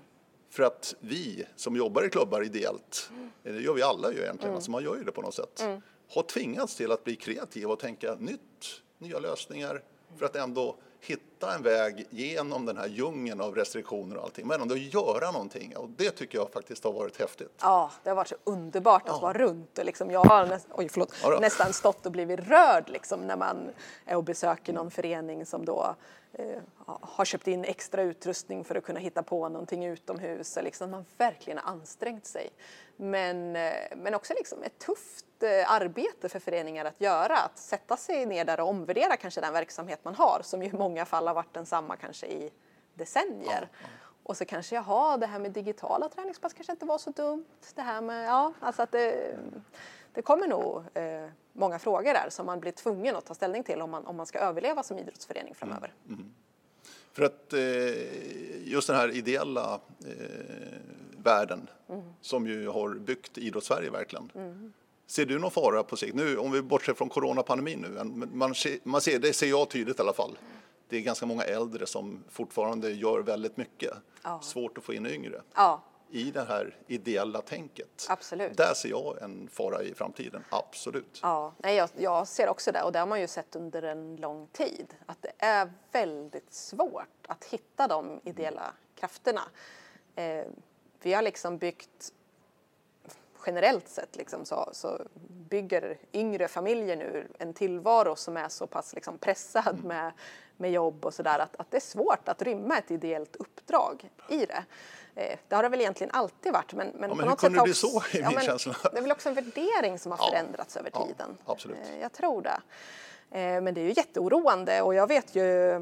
För att vi som jobbar i klubbar ideellt, eh, det gör vi alla ju egentligen, Mm. alltså man gör ju det på något sätt, har tvingats till att bli kreativa och tänka nytt, nya lösningar för att ändå hitta en väg genom den här djungeln av restriktioner och allting, men ändå göra någonting. Och det tycker jag faktiskt har varit häftigt. Ja, det har varit så underbart att vara runt. Och liksom, jag har näst, oj, förlåt, Ja nästan stått och blivit rörd liksom, när man är och besöker någon förening som då eh, har köpt in extra utrustning för att kunna hitta på någonting utomhus. Liksom, man verkligen har ansträngt sig. Men, eh, men också liksom ett tufft eh, arbete för föreningar att göra. Att sätta sig ner där och omvärdera kanske den verksamhet man har som ju i många fall har varit densamma kanske i decennier. Och så kanske jaha, det här med digitala träningspass kanske inte var så dumt. Det här med, ja, alltså att det, det kommer nog eh, många frågor där som man blir tvungen att ta ställning till om man, om man ska överleva som idrottsförening framöver. För att eh, just den här ideella eh, världen som ju har byggt Idrottssverige verkligen. Ser du någon fara på sikt? Nu, om vi bortser från coronapandemin nu, man ser, man ser, det ser jag tydligt i alla fall. Det är ganska många äldre som fortfarande gör väldigt mycket. Ja. Svårt att få in yngre Ja, i det här ideella tänket. Absolut. Där ser jag en fara i framtiden, absolut. ja. Nej, jag, jag ser också det och det har man ju sett under en lång tid. Att det är väldigt svårt att hitta de ideella krafterna. Eh, vi har liksom byggt generellt sett liksom så, så bygger yngre familjer nu en tillvaro som är så pass liksom pressad med, med jobb och sådär att, att det är svårt att rymma ett ideellt uppdrag i det. Eh, det har det väl egentligen alltid varit men, men Ja, men på något sätt det bli också, så, är min men. Det är väl också en värdering som har Ja, förändrats över ja, tiden. absolut. Eh, jag tror det. Eh, men det är ju jätteoroande och jag vet ju eh,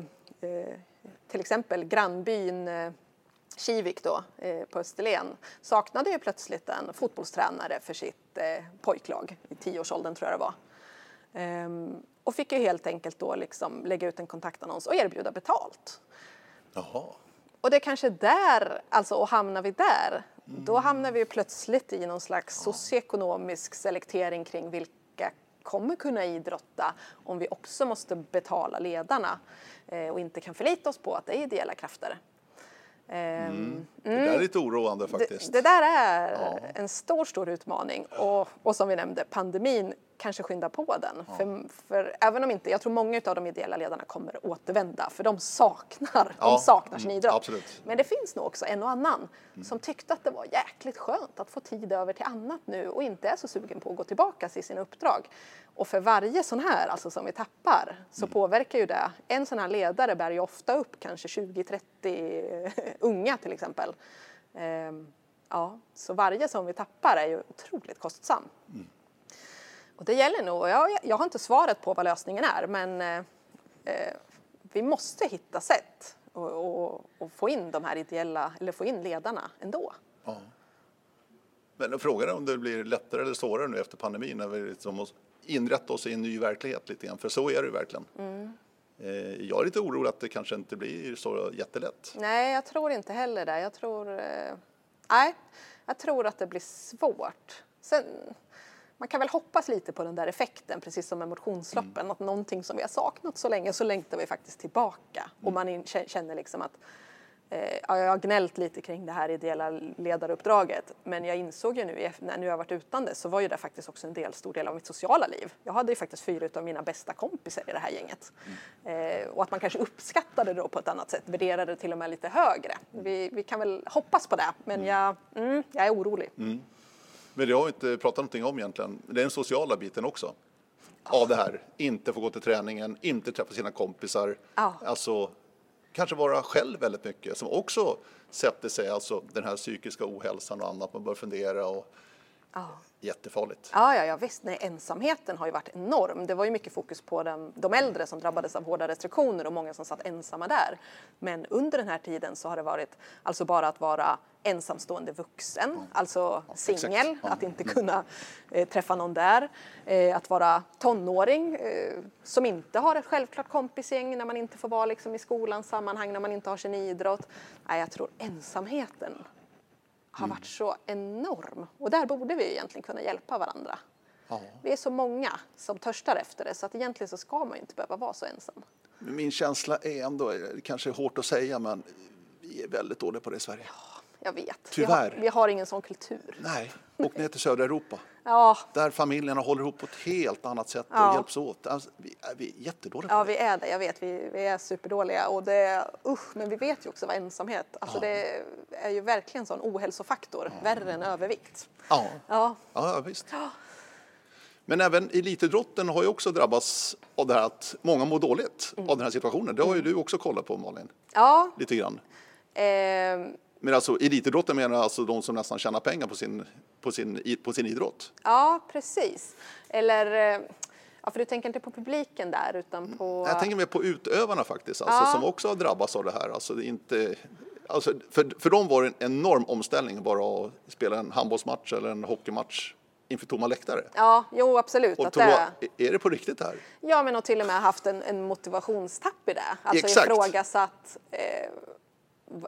till exempel grannbyn eh, Kivik då, eh, på Österlen saknade ju plötsligt en fotbollstränare för sitt eh, pojklag i tioårsåldern tror jag det var. Ehm, och fick ju helt enkelt då liksom lägga ut en kontaktannons och erbjuda betalt. Jaha. Och det är kanske där, alltså och hamnar vi där, då hamnar vi ju plötsligt i någon slags socioekonomisk selektering kring vilka kommer kunna idrotta om vi också måste betala ledarna eh, och inte kan förlita oss på att det är ideella krafter. Ehm, Det där är lite oroande det, faktiskt. det där är en stor, stor utmaning och, och som vi nämnde, pandemin kanske skynda på den. Ja. För, för, även om inte, jag tror många av de ideella ledarna kommer återvända för de saknar, ja. de saknar sin mm, idrott. Absolut. Men det finns nog också en och annan mm. som tyckte att det var jäkligt skönt att få tid över till annat nu och inte är så sugen på att gå tillbaka till sina uppdrag. Och för varje sån här alltså som vi tappar så mm. påverkar ju det. En sån här ledare bär ju ofta upp kanske 20-30 unga till exempel. Ehm, ja, så varje som vi tappar är ju otroligt kostsam. Mm. Och det gäller nog, jag, jag har inte svaret på vad lösningen är men eh, eh vi måste hitta sätt att få in de här ideella, eller få in ledarna ändå. Ja. Men frågan är om det blir lättare eller svårare nu efter pandemin när vi liksom måste inrätta oss i en ny verklighet lite grann, för så är det verkligen. Mm. Jag är lite orolig att det kanske inte blir så jättelätt. Nej, jag tror inte heller det. Jag tror, eh, nej, jag tror att det blir svårt. Sen, man kan väl hoppas lite på den där effekten, precis som med motionsloppen, mm. att någonting som vi har saknat så länge så längtar vi faktiskt tillbaka mm. och man känner liksom att jag har gnällt lite kring det här ideella ledaruppdraget men jag insåg ju nu när jag varit utan det så var ju det faktiskt också en del, stor del av mitt sociala liv. Jag hade ju faktiskt fyra av mina bästa kompisar i det här gänget. Mm. Eh, och att man kanske uppskattade det då på ett annat sätt, värderade det till och med lite högre. Vi, vi kan väl hoppas på det men mm. jag, mm, jag är orolig. Mm. Men det har vi inte pratat någonting om egentligen. Det är den sociala biten också. Av det här. Inte få gå till träningen, inte träffa sina kompisar. Ja. Alltså kanske vara själv väldigt mycket som också sätter sig, alltså den här psykiska ohälsan och annat. Man bör fundera och Ja. Jättefarligt. Ja, ja, ja visst. Nej, ensamheten har ju varit enorm. Det var ju mycket fokus på den, de äldre som drabbades av hårda restriktioner och många som satt ensamma där. Men under den här tiden så har det varit alltså bara att vara ensamstående vuxen, mm. alltså ja, singel, mm. att inte kunna eh, träffa någon där. Eh, att vara tonåring eh, som inte har ett självklart kompisgäng när man inte får vara liksom, i skolans sammanhang, när man inte har sin idrott. Nej, jag tror ensamheten har mm. varit så enorm. Och där borde vi egentligen kunna hjälpa varandra. Ja. Vi är så många som törstar efter det så att egentligen så ska man inte behöva vara så ensam. Min känsla är ändå, kanske är hårt att säga, men vi är väldigt dåliga på det i Sverige. Ja, jag vet. Tyvärr. Vi har, vi har ingen sån kultur. Nej, åk ner till södra Europa. Ja. Där familjerna håller ihop på ett helt annat sätt och ja. hjälps åt. Alltså, vi, är, vi är jättedåliga ja, vi är det. Jag vet. Vi, vi är superdåliga. Och det, usch, men vi vet ju också vad ensamhet alltså ja. Det är ju verkligen en sån ohälsofaktor. Ja. Värre än övervikt. Ja, ja. ja visst. Men även elitidrotten har ju också drabbats av det här att många mår dåligt mm. av den här situationen. Det har ju du också kollat på Malin. Ja. Lite grann. Eh, men alltså elitidrotten menar alltså de som nästan tjänar pengar på sin, på sin, på sin idrott? Ja, precis. Eller, eh, ja, för du tänker inte på publiken där utan på... Jag tänker mer på utövarna faktiskt, alltså, ja. som också har drabbats av det här. Alltså, inte, alltså, för, för dem var det en enorm omställning bara att spela en handbollsmatch eller en hockeymatch inför tomma läktare. Ja, jo absolut. Och att det... Är det på riktigt här? Ja, men och till och med haft en, en motivationstapp i det. Alltså Exakt. ifrågasatt eh,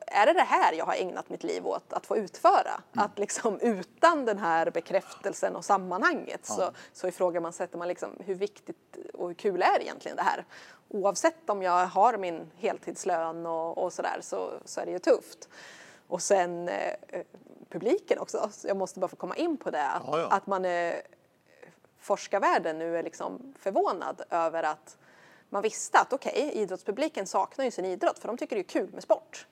är det det här jag har ägnat mitt liv åt att få utföra? Mm. Att liksom utan den här bekräftelsen och sammanhanget ja. så, så ifrågasätter man liksom hur viktigt och hur kul är egentligen det här? Oavsett om jag har min heltidslön och, och sådär så, så är det ju tufft. Och sen eh, publiken också, jag måste bara få komma in på det, att, ja, ja. att man är, forskarvärlden nu är liksom förvånad över att man visste att okej, okay, idrottspubliken saknar ju sin idrott för de tycker det är kul med sport.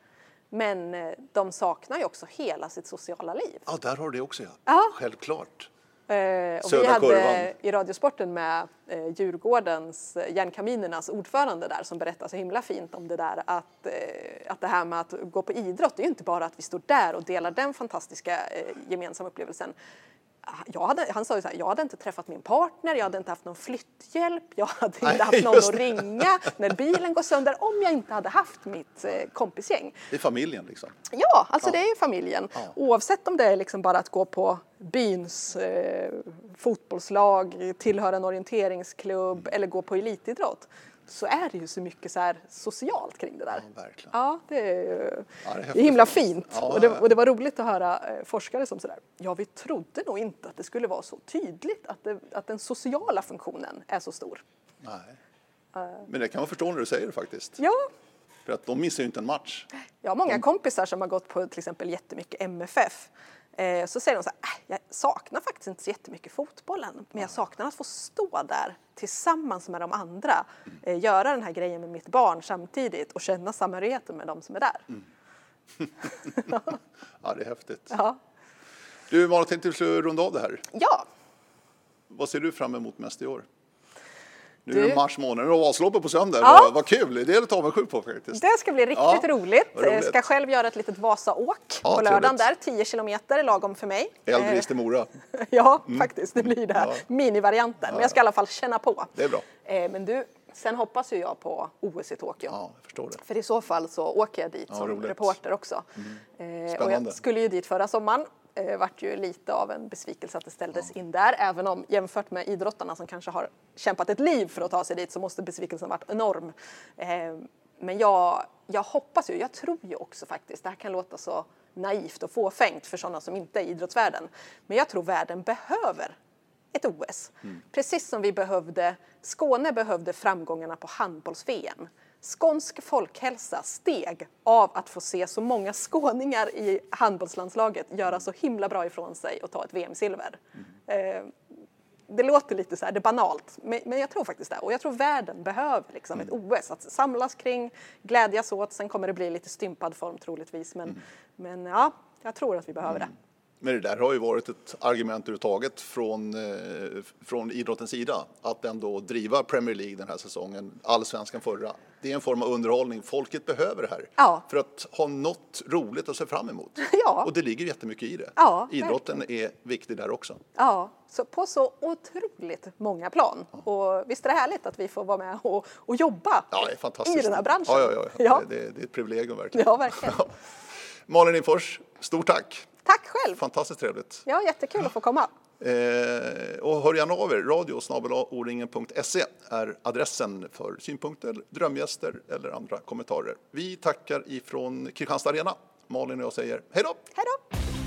Men eh, de saknar ju också hela sitt sociala liv. Ja, där har du det också ja. ja. Självklart. Eh, och vi hade kurvan. i Radiosporten med eh, Djurgårdens, eh, Järnkaminernas ordförande där som berättade så himla fint om det där att, eh, att det här med att gå på idrott, det är ju inte bara att vi står där och delar den fantastiska eh, gemensamma upplevelsen hade, han sa ju så här, jag hade inte träffat min partner, jag hade inte haft någon flytthjälp, jag hade Nej, inte haft någon att ringa när bilen går sönder om jag inte hade haft mitt eh, kompisgäng. Det är familjen liksom? Ja, alltså ja. det är familjen. Ja. Oavsett om det är liksom bara att gå på byns eh, fotbollslag, tillhöra en orienteringsklubb mm. eller gå på elitidrott så är det ju så mycket så här socialt kring det där. Ja, verkligen. ja det är, ja, det är, det är himla fint. Ja, och, det, och, det, var roligt att höra eh, forskare som sådär, ja vi trodde nog inte att det skulle vara så tydligt att, det, att den sociala funktionen är så stor. Nej. Uh. Men det kan man förstå när du säger det faktiskt. Ja. För att de missar ju inte en match. Jag har många de... kompisar som har gått på till exempel jättemycket MFF Eh, så säger de så här, äh, jag saknar faktiskt inte så jättemycket fotbollen, men jag saknar att få stå där tillsammans med de andra, eh, göra den här grejen med mitt barn samtidigt och känna samhörigheten med de som är där. Mm. ja, det är häftigt. Ja. Du, Malin, tänkte vi skulle runda av det här. ja, Vad ser du fram emot mest i år? Nu Du- är det mars månad, nu är avsloppet på söndag. Ja. Vad, vad kul, det är jag lite avundsjuk på faktiskt. det ska bli riktigt Ja, roligt. Jag ska själv göra ett litet Vasaåk Ja, på lördagen trevligt. där, 10 kilometer, lagom för mig. Eldris till Mora. Ja, faktiskt, det blir det. Mm. Ja. Minivarianten, men jag ska i alla fall känna på. Det är bra. Eh, Men du, sen hoppas ju jag på OS i Tokyo. Ja, förstår det. För i så fall så åker jag dit Ja, som roligt. Mm. reporter också. Eh, och Spännande. jag skulle ju dit förra sommaren. Eh, vart ju lite av en besvikelse att det ställdes in där. Även om jämfört med idrottarna som kanske har kämpat ett liv för att ta sig dit så måste besvikelsen varit enorm. Eh, men jag, jag hoppas ju, jag tror ju också faktiskt, det här kan låta så naivt och fåfängt för sådana som inte är i idrottsvärlden. Men jag tror världen behöver ett OS. Precis som vi behövde, Skåne behövde framgångarna på handbolls-VM. Skånsk folkhälsa steg av att få se så många skåningar i handbollslandslaget göra så himla bra ifrån sig och ta ett VM-silver. Eh, det låter lite så här, det är banalt, men, jag tror faktiskt det. Och jag tror världen behöver liksom ett OS att samlas kring, glädjas åt. Sen kommer det bli lite stympad form troligtvis, men, men ja, jag tror att vi behöver det. Men det där har ju varit ett argument överhuvudtaget från, eh, från idrottens sida. Att ändå driva Premier League den här säsongen, allsvenskan förra. Det är en form av underhållning. Folket behöver det här. Ja. För att ha något roligt att se fram emot. Ja. Och det ligger jättemycket i det. Ja, Idrotten är viktig där också. Ja, så på så otroligt många plan. Och visst är det härligt att vi får vara med och, och jobba i den här branschen? Ja, ja, ja. ja. Det, det är ett privilegium verkligen. Ja, verkligen. Malin Infors, stort tack. Tack själv! Fantastiskt trevligt. Ja, jättekul att få komma. Eh, och hör gärna av er. Radio är adressen för synpunkter, drömgäster eller andra kommentarer. Vi tackar ifrån Kristianstad Arena. Malin och jag säger hej då! Hej då!